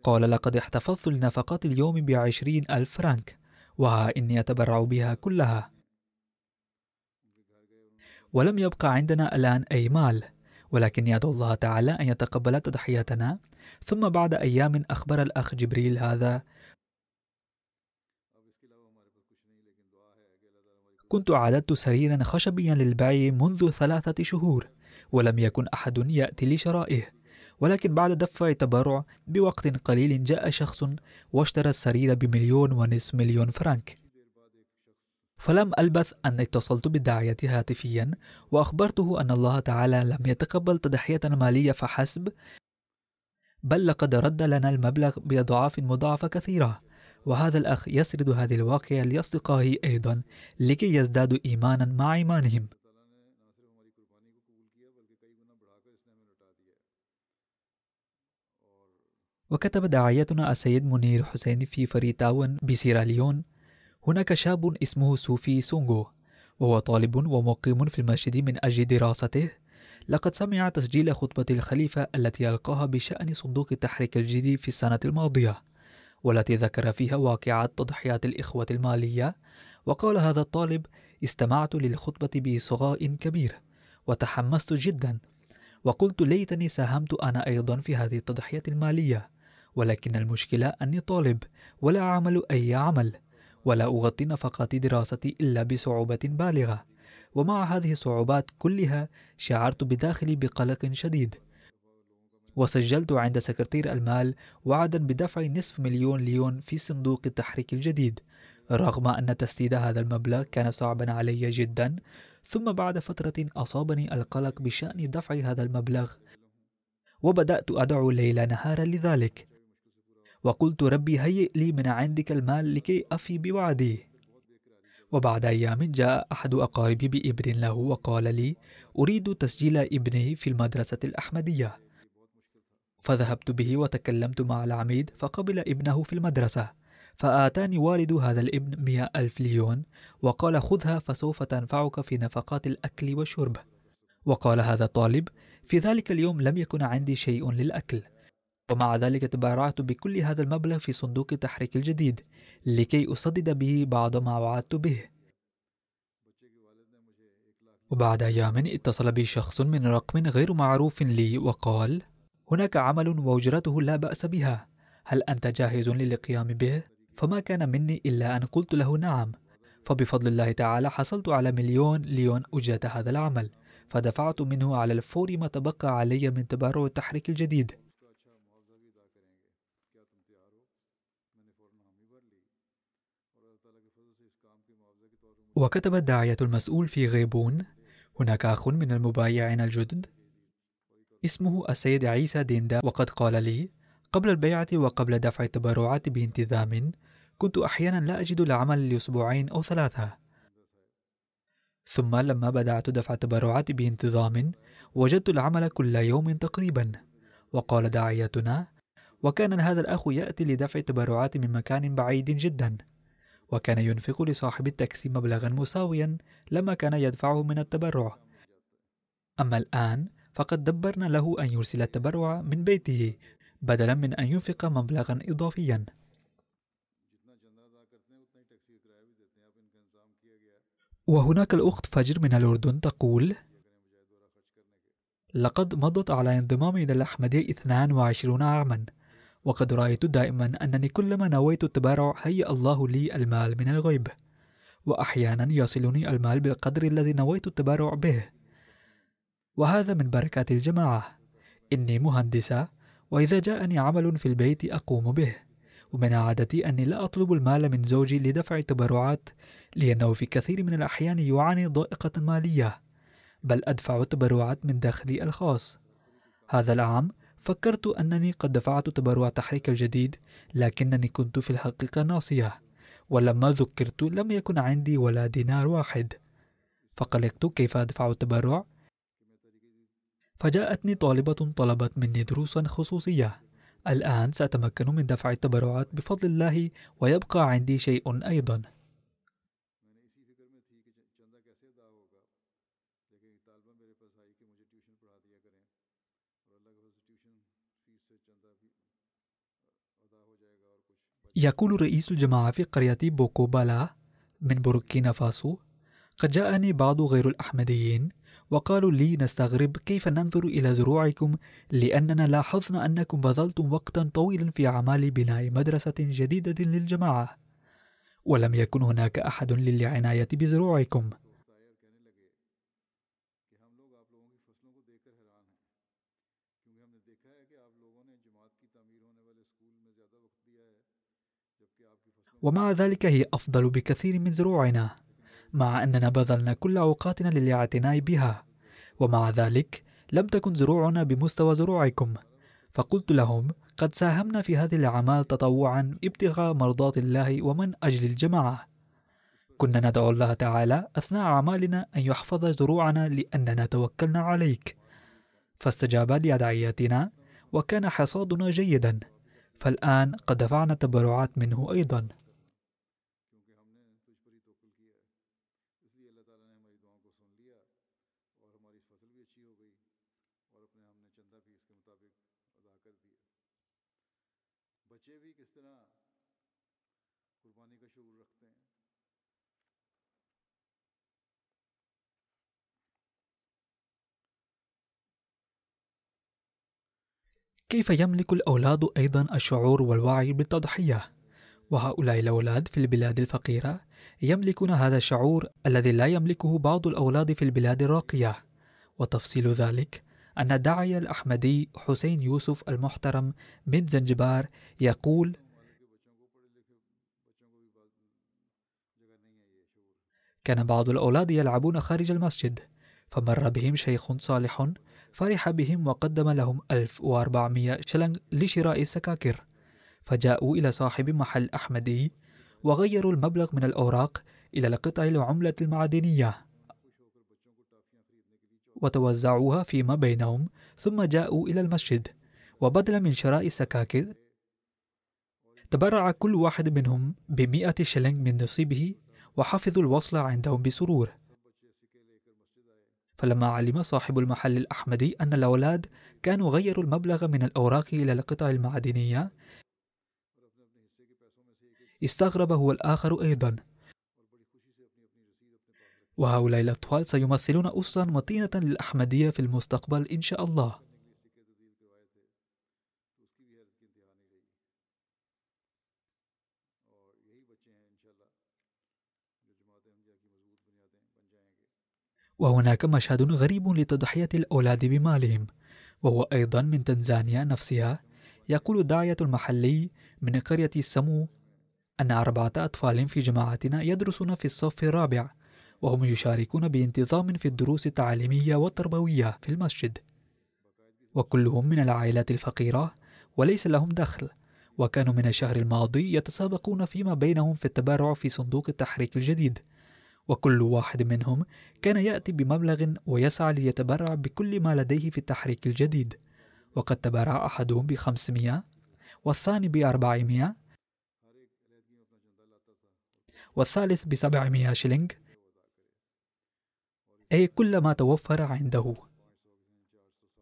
قال لقد احتفظت لنفقات اليوم بعشرين ألف فرنك وها إني أتبرع بها كلها. ولم يبقى عندنا الآن أي مال. ولكن يدعو الله تعالى أن يتقبل تضحيتنا ثم بعد أيام أخبر الأخ جبريل هذا. كنت أعددت سريرا خشبيا للبيع منذ ثلاثة شهور ولم يكن أحد يأتي لشرائه. ولكن بعد دفع تبرع بوقت قليل جاء شخص واشترى السرير بمليون ونصف مليون فرنك. فلم ألبث أن اتصلت بالداعية هاتفيا وأخبرته أن الله تعالى لم يتقبل تضحية مالية فحسب بل لقد رد لنا المبلغ بأضعاف مضاعفة كثيرة. وهذا الأخ يسرد هذه الواقعة لأصدقائه أيضا لكي يزدادوا إيمانا مع إيمانهم. وكتب داعيتنا السيد منير حسين في فريتاون بسيراليون هناك شاب اسمه سوفي سونغو وهو طالب ومقيم في المسجد من أجل دراسته. لقد سمع تسجيل خطبة الخليفة التي ألقاها بشأن صندوق التحريك الجديد في السنة الماضية والتي ذكر فيها واقعة تضحيات الإخوة المالية. وقال هذا الطالب استمعت للخطبة بإصغاء كبير وتحمست جدا وقلت ليتني ساهمت أنا أيضا في هذه التضحية المالية ولكن المشكلة أني طالب ولا أعمل أي عمل. ولا أغطي نفقات دراستي إلا بصعوبة بالغة. ومع هذه الصعوبات كلها شعرت بداخلي بقلق شديد. وسجلت عند سكرتير المال وعدا بدفع نصف مليون ليون في صندوق التحريك الجديد. رغم أن تسديد هذا المبلغ كان صعبا علي جدا ثم بعد فترة أصابني القلق بشأن دفع هذا المبلغ. وبدأت أدعو ليل نهارا لذلك. وقلت ربي هيئ لي من عندك المال لكي أفي بوعدي. وبعد أيام جاء أحد أقاربي بابن له وقال لي أريد تسجيل ابنه في المدرسة الأحمدية. فذهبت به وتكلمت مع العميد فقبل ابنه في المدرسة. فآتاني والد هذا الابن مئة ألف ليون وقال خذها فسوف تنفعك في نفقات الأكل والشرب. وقال هذا الطالب في ذلك اليوم لم يكن عندي شيء للأكل. ومع ذلك تبرعت بكل هذا المبلغ في صندوق التحريك الجديد لكي أسدد به بعض ما وعدت به. وبعد أيام اتصل بي شخص من رقم غير معروف لي وقال هناك عمل وأجرته لا بأس بها. هل أنت جاهز للقيام به؟ فما كان مني إلا أن قلت له نعم. فبفضل الله تعالى حصلت على مليون ليون أجرة هذا العمل فدفعت منه على الفور ما تبقى علي من تبرع التحريك الجديد. وكتب الداعية المسؤول في غيبون هناك أخ من المبايعين الجدد اسمه السيد عيسى ديندا. وقد قال لي قبل البيعة وقبل دفع التبرعات بانتظام كنت أحيانا لا أجد العمل لأسبوعين أو ثلاثة. ثم لما بدأت دفع التبرعات بانتظام وجدت العمل كل يوم تقريبا. وقال داعيتنا وكان هذا الأخ يأتي لدفع التبرعات من مكان بعيد جدا. وكان ينفق لصاحب التاكسي مبلغا مساويا لما كان يدفعه من التبرع. أما الآن فقد دبرنا له أن يرسل التبرع من بيته بدلا من أن ينفق مبلغا إضافيا. وهناك الأخت فجر من الأردن تقول لقد مضت على انضمامي إلى الأحمدية 22 عاما. وقد رأيت دائما أنني كلما نويت التبرع هيأ الله لي المال من الغيب وأحيانا يصلني المال بالقدر الذي نويت التبرع به. وهذا من بركات الجماعة. إني مهندسة وإذا جاءني عمل في البيت أقوم به ومن عادتي أني لا أطلب المال من زوجي لدفع التبرعات لأنه في كثير من الأحيان يعاني ضائقة مالية بل أدفع التبرعات من دخلي الخاص. هذا العام فكرت أنني قد دفعت تبرع تحريك الجديد لكنني كنت في الحقيقة ناصية ولما ذكرت لم يكن عندي ولا دينار واحد. فقلقت كيف أدفع التبرع؟ فجاءتني طالبة طلبت مني دروسا خصوصية. الآن سأتمكن من دفع التبرعات بفضل الله ويبقى عندي شيء أيضا. يقول رئيس الجماعة في قرية بوكوبالا من بوركينا فاسو قد جاءني بعض غير الأحمديين وقالوا لي نستغرب كيف ننظر إلى زروعكم لأننا لاحظنا أنكم بذلتم وقتا طويلا في أعمال بناء مدرسة جديدة للجماعة ولم يكن هناك أحد للعناية بزروعكم. ومع ذلك هي أفضل بكثير من زروعنا مع أننا بذلنا كل أوقاتنا للإعتناء بها. ومع ذلك لم تكن زروعنا بمستوى زروعكم فقلت لهم قد ساهمنا في هذه الأعمال تطوعا ابتغاء مرضات الله ومن أجل الجماعة. كنا ندعو الله تعالى أثناء أعمالنا أن يحفظ زروعنا لأننا توكلنا عليك. فاستجاب لأدعياتنا وكان حصادنا جيدا فالآن قد دفعنا تبرعات منه أيضا. كيف يملك الأولاد أيضا الشعور والوعي بالتضحية؟ وهؤلاء الأولاد في البلاد الفقيرة يملكون هذا الشعور الذي لا يملكه بعض الأولاد في البلاد الراقية وتفصيل ذلك أن الداعية الأحمدي حسين يوسف المحترم من زنجبار يقول كان بعض الأولاد يلعبون خارج المسجد فمر بهم شيخ صالح فرح بهم وقدم لهم 1400 شلنج لشراء السكاكر فجاءوا إلى صاحب محل أحمدي وغيروا المبلغ من الأوراق إلى القطع العملة المعدنية. وتوزعوها فيما بينهم ثم جاءوا إلى المسجد. وبدلا من شراء السكاكر تبرع كل واحد منهم بمئة شلنج من نصيبه وحفظوا الوصل عندهم بسرور. فلما علم صاحب المحل الأحمدي أن الأولاد كانوا غيروا المبلغ من الأوراق إلى القطع المعدنية استغرب هو الآخر أيضا. وهؤلاء الأطفال سيمثلون أسرا متينة للأحمدية في المستقبل إن شاء الله. وهناك مشهد غريب لتضحية الأولاد بمالهم وهو أيضا من تنزانيا نفسها. يقول الداعية المحلي من قرية سمو أن أربعة أطفال في جماعتنا يدرسون في الصف الرابع وهم يشاركون بانتظام في الدروس التعليمية والتربوية في المسجد. وكلهم من العائلات الفقيرة وليس لهم دخل وكانوا من الشهر الماضي يتسابقون فيما بينهم في التبرع في صندوق التحريك الجديد. وكل واحد منهم كان يأتي بمبلغ ويسعى ليتبرع بكل ما لديه في التحريك الجديد. وقد تبرع أحدهم بخمسمائة والثاني بأربعمائة والثالث بسبعمائة شلنج أي كل ما توفر عنده.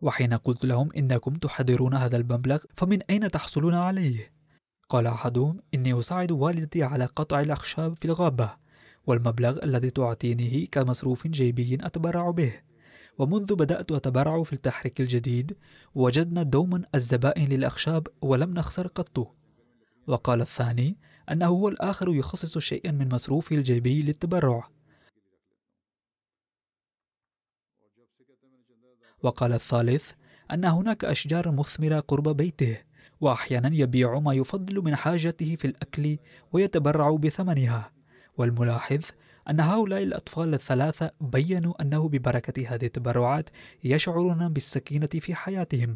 وحين قلت لهم إنكم تحضرون هذا المبلغ فمن أين تحصلون عليه؟ قال أحدهم إني أساعد والدتي على قطع الأخشاب في الغابة. والمبلغ الذي تعطينيه كمصروف جيبي أتبرع به. ومنذ بدأت أتبرع في التحريك الجديد وجدنا دوما الزبائن للأخشاب ولم نخسر قط. وقال الثاني أنه هو الآخر يخصص شيئا من مصروفه الجيبي للتبرع. وقال الثالث أن هناك أشجار مثمرة قرب بيته وأحيانا يبيع ما يفضل من حاجته في الأكل ويتبرع بثمنها. والملاحظ أن هؤلاء الأطفال الثلاثة بيّنوا أنه ببركة هذه التبرعات يشعرون بالسكينة في حياتهم.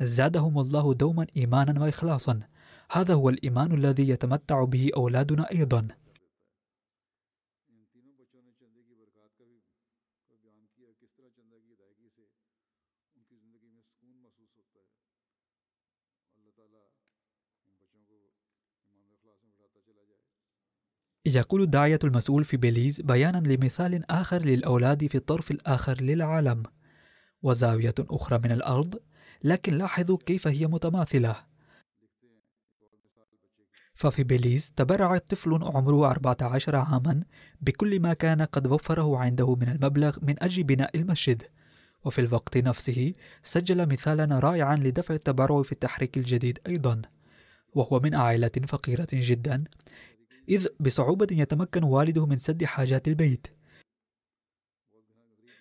زادهم الله دوما إيمانا وإخلاصا. هذا هو الإيمان الذي يتمتع به أولادنا أيضا. يقول الداعية المسؤول في بيليز بيانا لمثال آخر للأولاد في الطرف الآخر للعالم. وزاوية أخرى من الأرض لكن لاحظوا كيف هي متماثلة. ففي بيليز تبرع طفل عمره 14 عاما بكل ما كان قد وفره عنده من المبلغ من أجل بناء المسجد. وفي الوقت نفسه سجل مثالا رائعا لدفع التبرع في التحريك الجديد أيضا. وهو من عائلة فقيرة جدا. إذ بصعوبة يتمكن والده من سد حاجات البيت.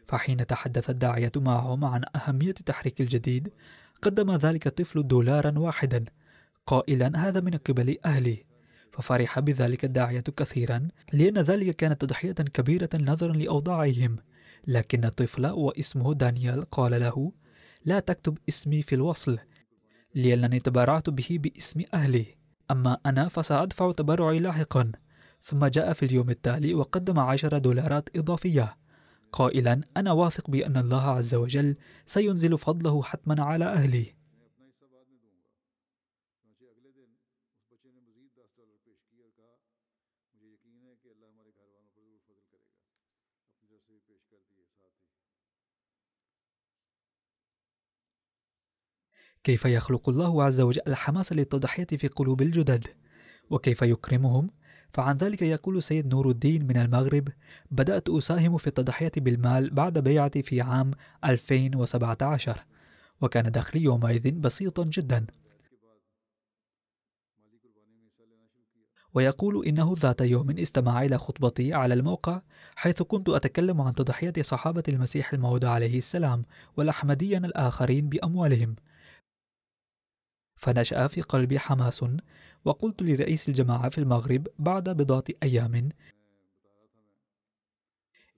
فحين تحدث الداعية معهم عن أهمية التحريك الجديد قدم ذلك الطفل دولارا واحدا قائلا هذا من قبل أهلي. ففرح بذلك الداعية كثيرا لأن ذلك كانت تضحية كبيرة نظرا لأوضاعهم. لكن الطفل واسمه دانيال قال له لا تكتب اسمي في الوصل لأنني تبرعت به باسم أهلي. أما أنا فسأدفع تبرعي لاحقا ثم جاء في اليوم التالي وقدم عشر دولارات إضافية. قائلا أنا واثق بأن الله عز وجل سينزل فضله حتما على أهلي. كيف يخلق الله عز وجل الحماس للتضحية في قلوب الجدد؟ وكيف يكرمهم؟ فعن ذلك يقول سيد نور الدين من المغرب بدأت أساهم في التضحية بالمال بعد بيعتي في عام 2017 وكان دخلي يومئذ بسيطا جدا. ويقول إنه ذات يوم استمع إلى خطبتي على الموقع حيث كنت أتكلم عن تضحية صحابة المسيح الموعود عليه السلام والأحمديين الآخرين بأموالهم. فنشأ في قلبي حماس وقلت لرئيس الجماعة في المغرب بعد بضعة أيام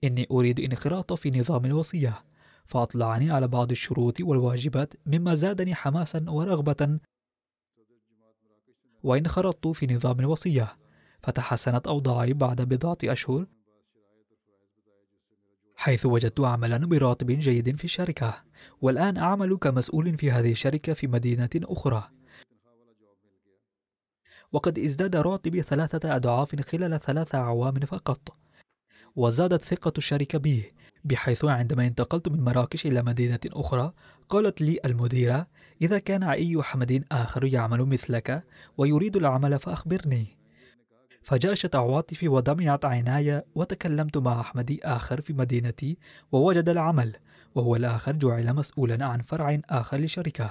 إني أريد انخراط في نظام الوصية فأطلعني على بعض الشروط والواجبات مما زادني حماسا ورغبة. وانخرطت في نظام الوصية فتحسنت أوضاعي بعد بضعة أشهر حيث وجدت عملا براتب جيد في الشركة والآن أعمل كمسؤول في هذه الشركة في مدينة أخرى. وقد ازداد راتبي ثلاثة أضعاف خلال ثلاثة أعوام فقط. وزادت ثقة الشركة بي بحيث عندما انتقلت من مراكش إلى مدينة أخرى قالت لي المديرة إذا كان أي حمد آخر يعمل مثلك ويريد العمل فأخبرني. فجاشت عواطفي ودمعت عيناي وتكلمت مع أحمدي آخر في مدينتي ووجد العمل وهو الآخر جعل مسؤولا عن فرع آخر لشركة.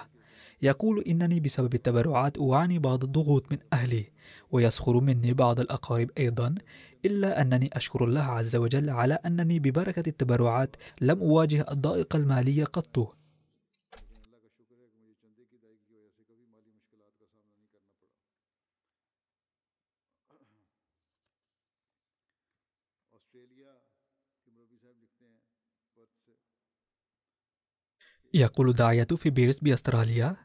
يقول إنني بسبب التبرعات أعاني بعض الضغوط من أهلي ويسخر مني بعض الأقارب أيضا إلا أنني أشكر الله عز وجل على أنني ببركة التبرعات لم أواجه الضائقة المالية قط. يقول داعية في بيرس بأستراليا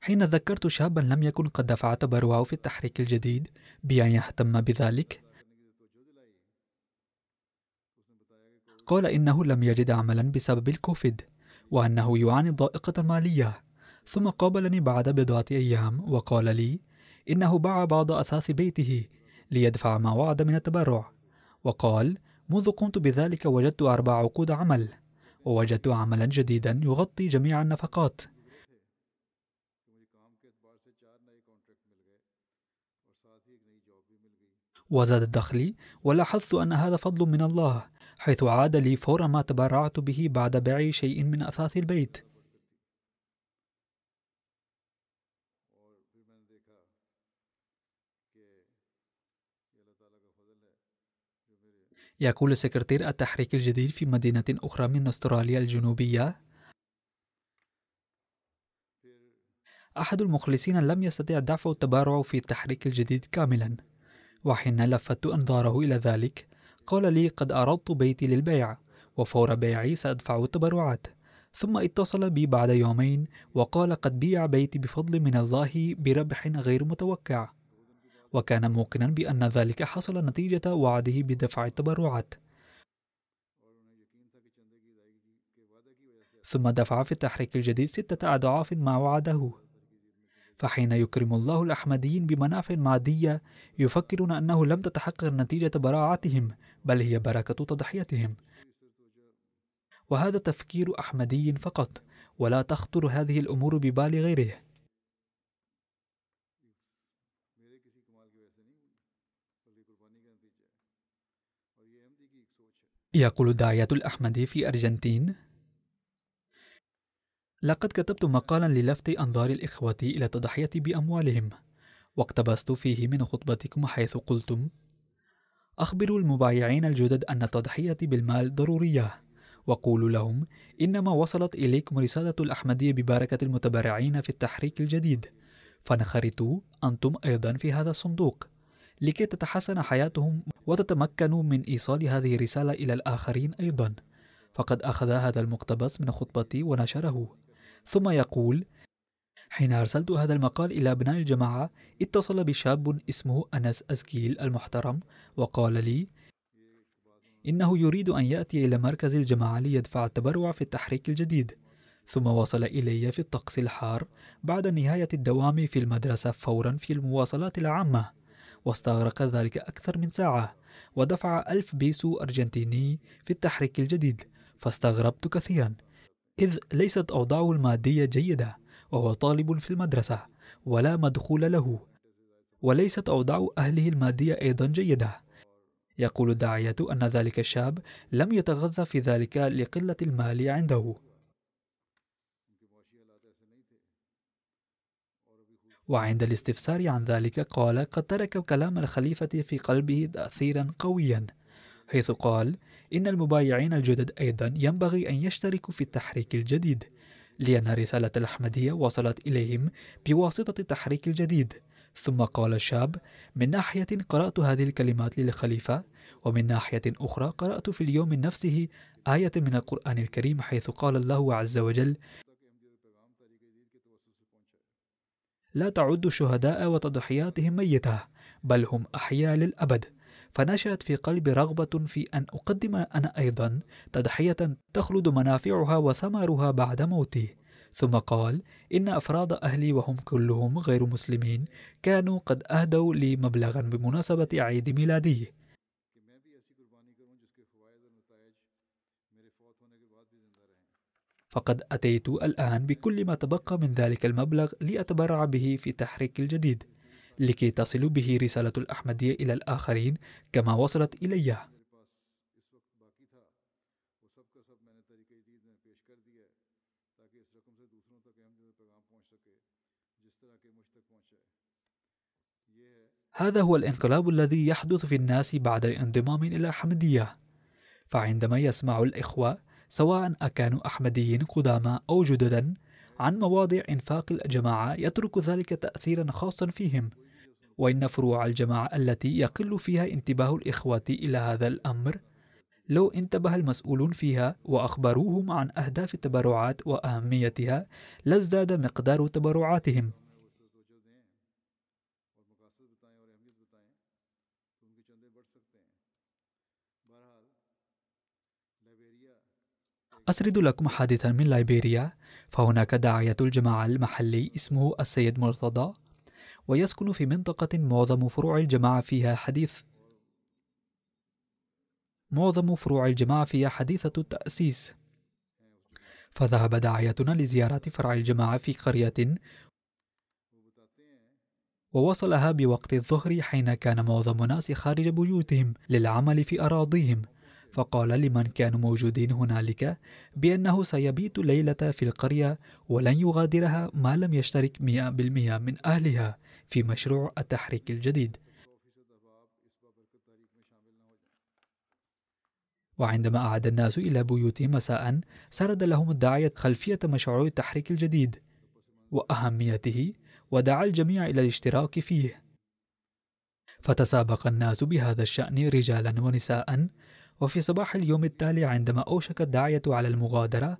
حين ذكرت شابا لم يكن قد دفع تبرعه في التحريك الجديد بأن يهتم بذلك. قال إنه لم يجد عملا بسبب الكوفيد وأنه يعاني ضائقة مالية. ثم قابلني بعد بضعة أيام وقال لي إنه باع بعض أثاث بيته ليدفع ما وعد من التبرع. وقال منذ قمت بذلك وجدت أربع عقود عمل. ووجدت عملا جديدا يغطي جميع النفقات. وزاد دخلي ولاحظت أن هذا فضل من الله حيث عاد لي فور ما تبرعت به بعد بيع شيء من أثاث البيت. يقول سكرتير التحريك الجديد في مدينة أخرى من أستراليا الجنوبية. أحد المخلصين لم يستطع دفع التبرع في التحريك الجديد كاملا وحين لفت أنظاره إلى ذلك قال لي قد أردت بيتي للبيع وفور بيعي سأدفع التبرعات. ثم اتصل بي بعد يومين وقال قد بيع بيتي بفضل من الله بربح غير متوقع. وكان موقنا بأن ذلك حصل نتيجة وعده بدفع التبرعات. ثم دفع في التحريك الجديد ستة أضعاف ما وعده. فحين يكرم الله الأحمديين بمنافع مادية يفكرون أنه لم تتحقق نتيجة براعتهم بل هي بركة تضحيتهم. وهذا تفكير أحمدي فقط ولا تخطر هذه الأمور ببال غيره. يقول الداعية الأحمدي في أرجنتين. لقد كتبت مقالا للفت أنظار الإخوة إلى التضحية بأموالهم واقتبست فيه من خطبتكم حيث قلتم أخبروا المبايعين الجدد أن التضحية بالمال ضرورية وقولوا لهم إنما وصلت إليكم رسالة الأحمدية ببركة المتبرعين في التحريك الجديد فانخرطوا أنتم أيضا في هذا الصندوق لكي تتحسن حياتهم وتتمكنوا من إيصال هذه الرسالة إلى الآخرين أيضا. فقد أخذ هذا المقتبس من خطبتي ونشره. ثم يقول حين أرسلت هذا المقال إلى أبناء الجماعة اتصل بشاب اسمه أنس أزكيل المحترم وقال لي إنه يريد أن يأتي إلى مركز الجماعة ليدفع التبرع في التحريك الجديد. ثم وصل إلي في الطقس الحار بعد نهاية الدوام في المدرسة فورا في المواصلات العامة. واستغرق ذلك أكثر من ساعة ودفع ألف بيسو أرجنتيني في التحريك الجديد فاستغربت كثيرا إذ ليست أوضاعه المادية جيدة وهو طالب في المدرسة ولا مدخول له. وليست أوضاع أهله المادية أيضا جيدة. يقول الداعية أن ذلك الشاب لم يتغذى في ذلك لقلة المال عنده. وعند الاستفسار عن ذلك قال قد ترك كلام الخليفة في قلبه تأثيرا قويا حيث قال إن المبايعين الجدد أيضا ينبغي أن يشتركوا في التحريك الجديد لأن رسالة الأحمدية وصلت إليهم بواسطة التحريك الجديد. ثم قال الشاب من ناحية قرأت هذه الكلمات للخليفة ومن ناحية أخرى قرأت في اليوم نفسه آية من القرآن الكريم حيث قال الله عز وجل لا تعد الشهداء وتضحياتهم ميتة بل هم أحياء للأبد. فنشأت في قلبي رغبة في أن أقدم أنا أيضا تضحية تخلد منافعها وثمرها بعد موتي. ثم قال إن أفراد أهلي وهم كلهم غير مسلمين كانوا قد أهدوا لي مبلغا بمناسبة عيد ميلادي. فقد أتيت الآن بكل ما تبقى من ذلك المبلغ لأتبرع به في تحريك الجديد لكي تصل به رسالة الأحمدية إلى الآخرين كما وصلت إلي. هذا هو الانقلاب الذي يحدث في الناس بعد الانضمام إلى الأحمدية فعندما يسمع الإخوة سواء أكانوا أحمديين قدامى أو جددا عن مواضع إنفاق الجماعة يترك ذلك تأثيرا خاصا فيهم. وإن فروع الجماعة التي يقل فيها انتباه الإخوة إلى هذا الأمر لو انتبه المسؤولون فيها وأخبروهم عن أهداف التبرعات وأهميتها لازداد مقدار تبرعاتهم. أسرد لكم حادثا من ليبيريا فهناك داعية الجماعة المحلي اسمه السيد مرتضى ويسكن في منطقة معظم فروع الجماعة فيها حديث. معظم فروع الجماعة فيها حديثة التأسيس. فذهب داعيتنا لزيارة فرع الجماعة في قرية ووصلها بوقت الظهر حين كان معظم الناس خارج بيوتهم للعمل في أراضيهم. فقال لمن كانوا موجودين هنالك بأنه سيبيت ليلة في القرية ولن يغادرها ما لم يشترك مئة بالمئة من أهلها في مشروع التحريك الجديد. وعندما أعاد الناس إلى بيوتهم مساء سرد لهم الداعية خلفية مشروع التحريك الجديد وأهميته ودعا الجميع إلى الاشتراك فيه. فتسابق الناس بهذا الشأن رجالا ونساء وفي صباح اليوم التالي عندما أوشك الداعية على المغادرة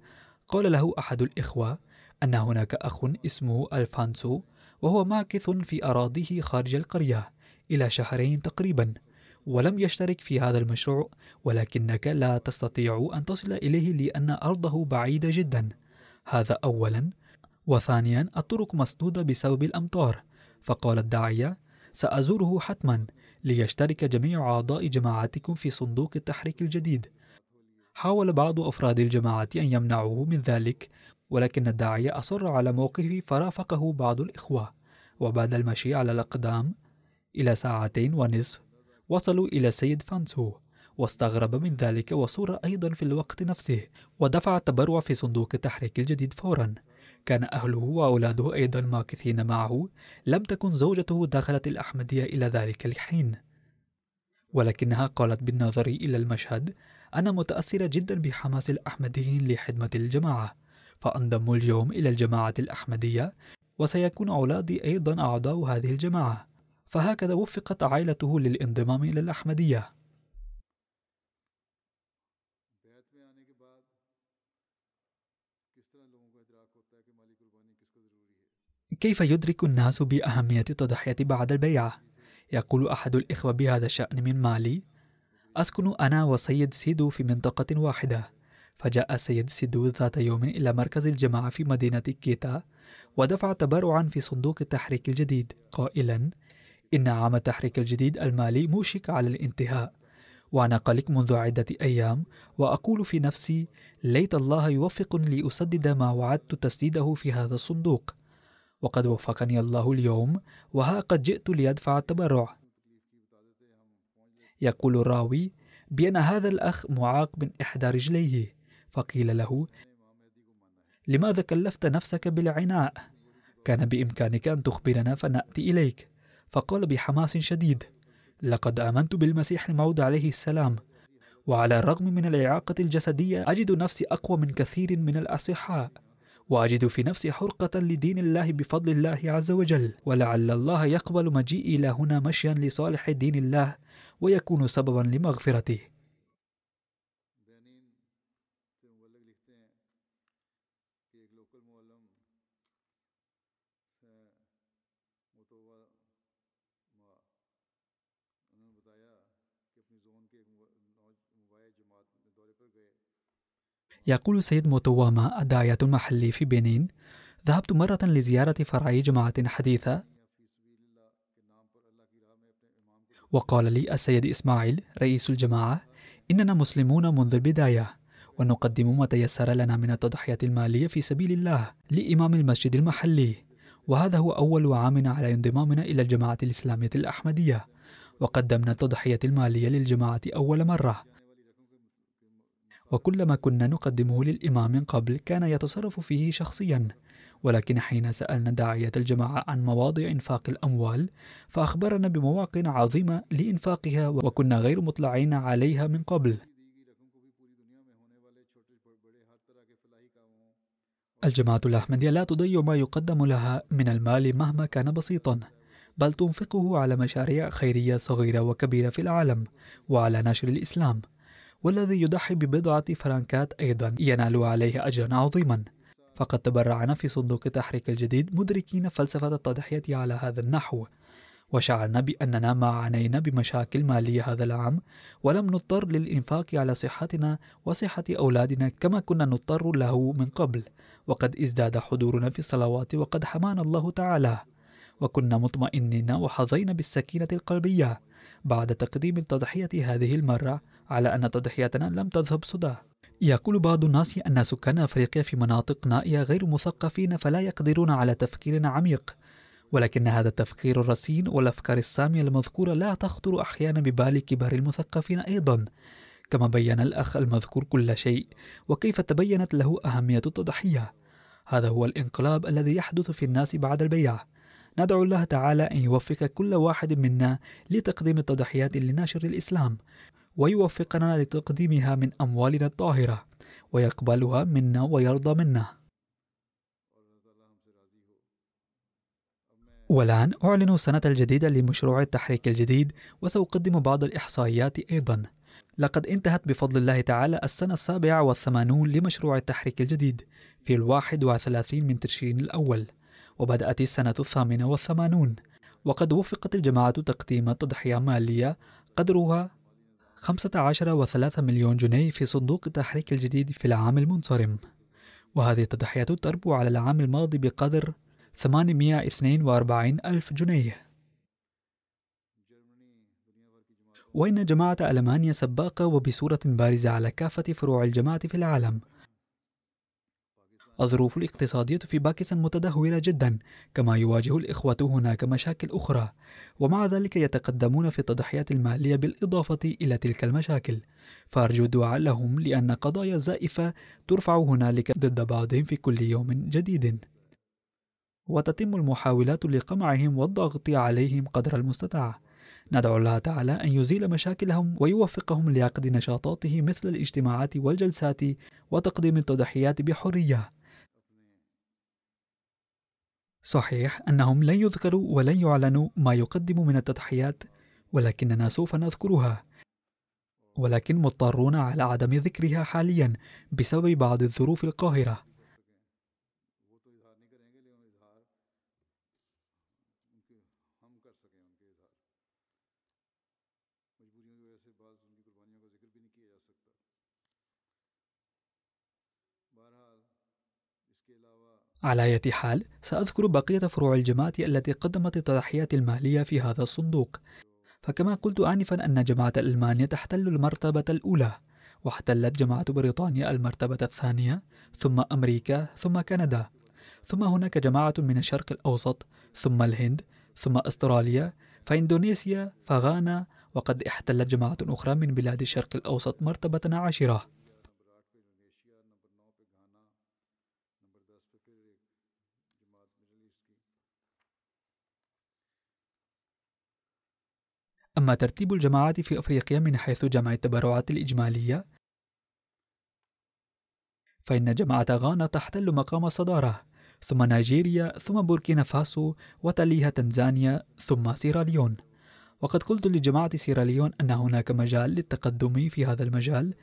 قال له أحد الإخوة أن هناك أخ اسمه ألفانسو وهو ماكث في أراضيه خارج القرية إلى شهرين تقريبا ولم يشترك في هذا المشروع ولكنك لا تستطيع أن تصل إليه لأن أرضه بعيدة جدا. هذا أولا. وثانيا الطرق مسدودة بسبب الأمطار فقال الداعية سأزوره حتما ليشترك جميع أعضاء جماعتكم في صندوق التحريك الجديد. حاول بعض أفراد الجماعة أن يمنعوه من ذلك ولكن الداعية أصر على موقفه فرافقه بعض الإخوة. وبعد المشي على الأقدام إلى ساعتين ونصف وصلوا إلى سيد فانسو واستغرب من ذلك وصور أيضا في الوقت نفسه ودفع التبرع في صندوق التحريك الجديد فورا. كان أهله وأولاده أيضا ماكثين معه لم تكن زوجته دخلت الأحمدية إلى ذلك الحين. ولكنها قالت بالنظر إلى المشهد أنا متأثرة جدا بحماس الأحمديين لخدمة الجماعة فأنضم اليوم إلى الجماعة الأحمدية وسيكون أولادي أيضا أعضاء هذه الجماعة. فهكذا وفقت عائلته للانضمام إلى الأحمدية. كيف يدرك الناس بأهمية التضحية بعد البيعة؟ يقول أحد الإخوة بهذا الشأن من مالي أسكن أنا وسيد سيدو في منطقة واحدة. فجاء السيد سيدو ذات يوم إلى مركز الجماعة في مدينة كيتا ودفع تبرعا في صندوق التحريك الجديد. قائلا إن عام التحريك الجديد المالي موشك على الانتهاء وأنا قلق منذ عدة أيام وأقول في نفسي ليت الله يوفقني لأسدد ما وعدت تسديده في هذا الصندوق وقد وفقني الله اليوم وها قد جئت ليدفع التبرع. يقول الراوي بأن هذا الأخ معاق من إحدى رجليه. فقيل له لماذا كلفت نفسك بالعناء؟ كان بإمكانك أن تخبرنا فنأتي إليك. فقال بحماس شديد لقد آمنت بالمسيح الموعود عليه السلام. وعلى الرغم من الإعاقة الجسدية أجد نفسي أقوى من كثير من الأصحاء. وأجد في نفسي حرقة لدين الله بفضل الله عز وجل. ولعل الله يقبل مجيئي إلى هنا مشيا لصالح دين الله ويكون سببا لمغفرته. يقول سيد موتواما الداعية المحلي في بنين ذهبت مرة لزيارة فرعي جماعة حديثة. وقال لي السيد إسماعيل رئيس الجماعة إننا مسلمون منذ البداية ونقدم ما تيسر لنا من التضحية المالية في سبيل الله لإمام المسجد المحلي وهذا هو أول عام على انضمامنا إلى الجماعة الإسلامية الأحمدية وقدمنا التضحية المالية للجماعة أول مرة. وكل ما كنا نقدمه للإمام من قبل كان يتصرف فيه شخصيا. ولكن حين سألنا داعية الجماعة عن مواضع إنفاق الأموال فأخبرنا بمواقع عظيمة لإنفاقها وكنا غير مطلعين عليها من قبل. الجماعة الأحمدية لا تضيع ما يقدم لها من المال مهما كان بسيطا بل تنفقه على مشاريع خيرية صغيرة وكبيرة في العالم وعلى نشر الإسلام. والذي يضحي ببضعة فرنكات أيضا ينال عليه أجرا عظيما. فقد تبرعنا في صندوق التحريك الجديد مدركين فلسفة التضحية على هذا النحو. وشعرنا بأننا ما عانينا بمشاكل مالية هذا العام ولم نضطر للإنفاق على صحتنا وصحة أولادنا كما كنا نضطر له من قبل. وقد ازداد حضورنا في الصلوات وقد حمانا الله تعالى. وكنا مطمئنين وحظينا بالسكينة القلبية. بعد تقديم التضحية هذه المرة على أن تضحيتنا لم تذهب سدى يقول بعض الناس أن سكان أفريقيا في مناطق نائية غير مثقفين فلا يقدرون على تفكير عميق ولكن هذا التفكير الرصين والأفكار السامية المذكورة لا تخطر أحيانا ببال كبار المثقفين أيضا. كما بين الأخ المذكور كل شيء وكيف تبينت له أهمية التضحية؟ هذا هو الانقلاب الذي يحدث في الناس بعد البيع ندعو الله تعالى أن يوفق كل واحد منا لتقديم التضحيات لنشر الإسلام. ويوفقنا لتقديمها من أموالنا الطاهرة ويقبلها منا ويرضى منا. والآن أعلن السنة الجديدة لمشروع التحريك الجديد وسأقدم بعض الإحصائيات أيضا. لقد انتهت بفضل الله تعالى السنة السابعة والثمانون لمشروع التحريك الجديد في الواحد وثلاثين من تشرين الأول وبدأت السنة الثامنة والثمانون. وقد وفقت الجماعة تقديم تضحية مالية قدرها 15 وثلاثة مليون جنيه في صندوق التحريك الجديد في العام المنصرم. وهذه التضحيات تربو على العام الماضي بقدر 842 ألف جنيه. وإن جماعة ألمانيا سباقة وبصورة بارزة على كافة فروع الجماعة في العالم. الظروف الاقتصادية في باكستان متدهورة جدا كما يواجه الإخوة هناك مشاكل أخرى. ومع ذلك يتقدمون في التضحيات المالية بالإضافة إلى تلك المشاكل. فأرجو الدعاء لهم لأن قضايا زائفة ترفع هنالك ضد بعضهم في كل يوم جديد. وتتم المحاولات لقمعهم والضغط عليهم قدر المستطاع. ندعو الله تعالى أن يزيل مشاكلهم ويوفقهم لعقد نشاطاته مثل الاجتماعات والجلسات وتقديم التضحيات بحرية. صحيح أنهم لن يذكروا ولن يعلنوا ما يقدم من التضحيات ولكننا سوف نذكرها. ولكن مضطرون على عدم ذكرها حاليا بسبب بعض الظروف القاهرة. على أي حال سأذكر بقية فروع الجماعة التي قدمت التضحيات المالية في هذا الصندوق. فكما قلت آنفا أن جماعة ألمانيا تحتل المرتبة الأولى واحتلت جماعة بريطانيا المرتبة الثانية ثم أمريكا ثم كندا. ثم هناك جماعة من الشرق الأوسط ثم الهند ثم أستراليا فإندونيسيا فغانا وقد احتلت جماعة أخرى من بلاد الشرق الأوسط مرتبة عاشرة. أما ترتيب الجماعات في أفريقيا من حيث جمع التبرعات الإجمالية فإن جماعة غانا تحتل مقام الصدارة ثم نيجيريا ثم بوركينا فاسو وتليها تنزانيا ثم سيراليون. وقد قلت لجماعة سيراليون أن هناك مجال للتقدم في هذا المجال.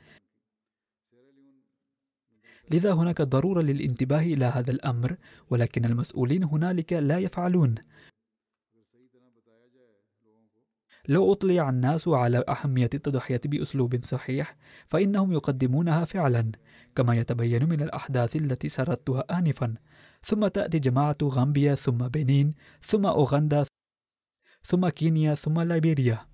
لذا هناك ضرورة للانتباه إلى هذا الأمر ولكن المسؤولين هنالك لا يفعلون. لو أطلع الناس على أهمية التضحية بأسلوب صحيح فإنهم يقدمونها فعلا كما يتبين من الأحداث التي سردتها آنفا. ثم تأتي جماعة غامبيا ثم بنين ثم أوغندا ثم كينيا ثم ليبيريا.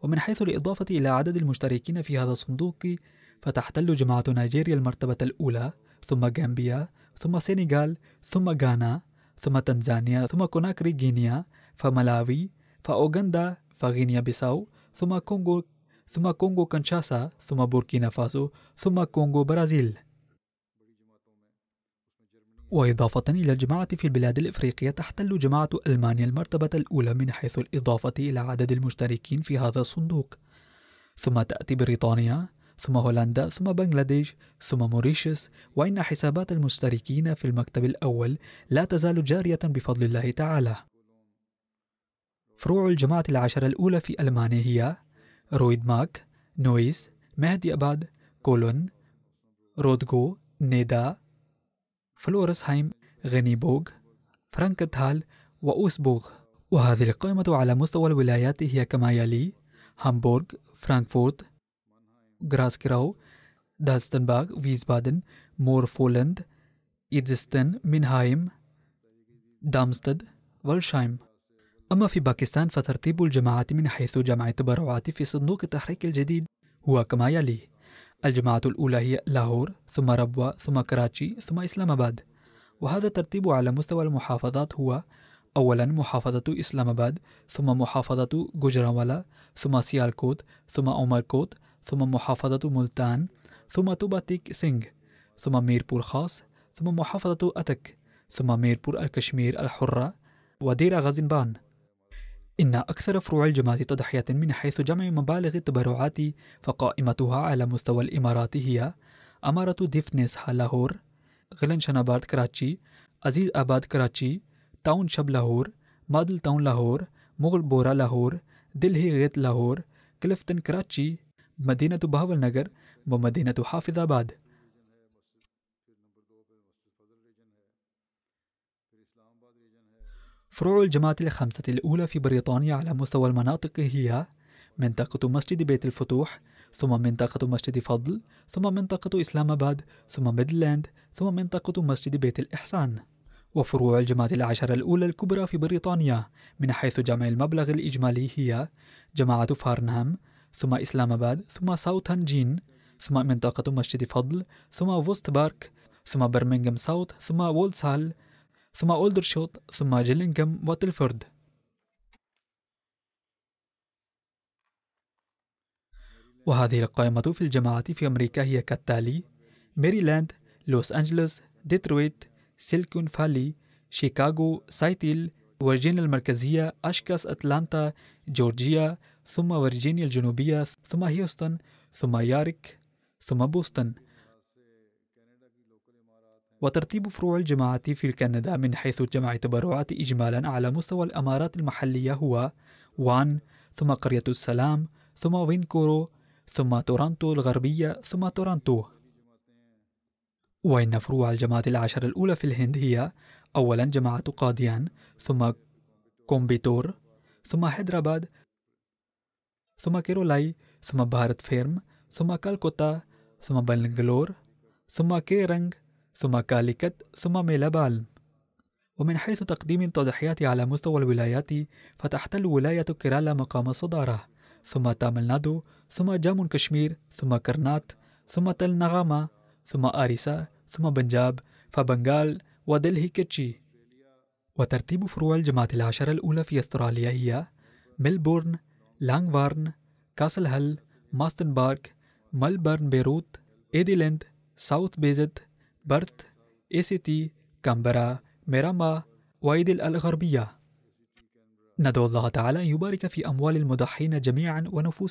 ومن حيث الإضافة إلى عدد المشتركين في هذا الصندوق فتحتل جماعة نيجيريا المرتبة الأولى. ثم غامبيا ثم سينيغال ثم غانا ثم تنزانيا ثم كوناكري غينيا فملاوي فأوغندا فغينيا بيساو ثم كونغو ثم كونغو كنشاسا ثم بوركينا فاسو ثم كونغو برازيل. وإضافة إلى الجماعة في البلاد الإفريقية تحتل جماعة ألمانيا المرتبة الأولى من حيث الإضافة إلى عدد المشتركين في هذا الصندوق. ثم تأتي بريطانيا ثم هولندا ثم بنغلاديش ثم موريشيوس وإن حسابات المشتركين في المكتب الأول لا تزال جارية بفضل الله تعالى. فروع الجماعة العشرة الأولى في ألمانيا هي رويد ماك نويس مهدي أباد كولون رودغو نيدا فلورسهايم غنيبوغ فرانكتهال وأوسبوغ وهذه القائمة على مستوى الولايات هي كما يلي هامبورغ فرانكفورت غراسكراو دالستنباغ فيسبادن مورفولند إيدستن مينهايم دامستد والشايم أما في باكستان فترتيب الجماعات من حيث جمع التبرعات في صندوق التحريك الجديد هو كما يلي. الجماعة الأولى هي لاهور ثم ربوة ثم كراتشي ثم إسلام آباد. وهذا الترتيب على مستوى المحافظات هو أولا محافظة إسلام آباد ثم محافظة جوجرانوالا ثم سيالكوت ثم عمركوت ثم محافظة ملتان ثم توبا تيك سينغ ثم ميربور خاص ثم محافظة أتك ثم ميربور الكشمير الحرة وديره غازي خان إن أكثر فروع الجماعة تضحية من حيث جمع مبالغ التبرعات فقائمتها على مستوى الإمارات هي أمارة ديفنس لاهور غلشن آباد كراتشي عزيز آباد كراتشي تاون شب لاهور مادل تاون لاهور مغل بورا لاهور دلهي غيت لاهور كلفتن كراتشي مدينة بهاول نجر ومدينة حافظ آباد. فروع الجماعة الخمسة الأولى في بريطانيا على مستوى المناطق هي منطقة مسجد بيت الفتوح ثم منطقة مسجد فضل ثم منطقة إسلام آباد ثم ميدلاند ثم منطقة مسجد بيت الإحسان. وفروع الجماعة العشرة الأولى الكبرى في بريطانيا من حيث جمع المبلغ الإجمالي هي جماعة فارنهام ثم إسلام آباد ثم ساوثهانجين ثم منطقة مسجد فضل ثم فوست بارك ثم برمنغهام ساوث ثم وولسال ثم أولدرشوت ثم جيلينغهام وتلفورد وهذه القائمة في الجماعات في أمريكا هي كالتالي ميريلاند لوس أنجلوس ديترويت سيليكون فالي شيكاغو سياتل فيرجينيا المركزية أشكاس أتلانتا جورجيا ثم فيرجينيا الجنوبية ثم هيوستن ثم يورك ثم بوسطن. وترتيب فروع الجماعة في كندا من حيث جمع التبرعات إجمالا على مستوى الأمارات المحلية هو وان ثم قرية السلام ثم فانكوفر ثم تورنتو الغربية ثم تورنتو وإن فروع الجماعة العشر الأولى في الهند هي أولا جماعة قاديان ثم كومبيتور ثم حيدرآباد ثم كيرولاي ثم بهارت فيرم ثم كالكوتا ثم بنغلور ثم كيرنج ثم كاليكت ثم ميلابالم ومن حيث تقديم التضحيات على مستوى الولايات فتحتل ولاية كيرالا مقام الصدارة ثم تامل نادو ثم جامو وكشمير ثم كرناتكا ثم تلنغانا ثم أوريسا ثم بنجاب فبنغال ودلهي كيتشي وترتيب فروع الجماعة العشرة الأولى في أستراليا هي ميلبورن لانغوارن كاسل هيل مارسدن بارك ملبورن بيرويك أديلايد ساوث بيزت برث اي سي تي كامبرا ميراما وايدل الغربية ندعو الله تعالى أن يبارك في أموال المضحين جميعا ونفوس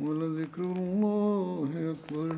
ولذكر الله أكبر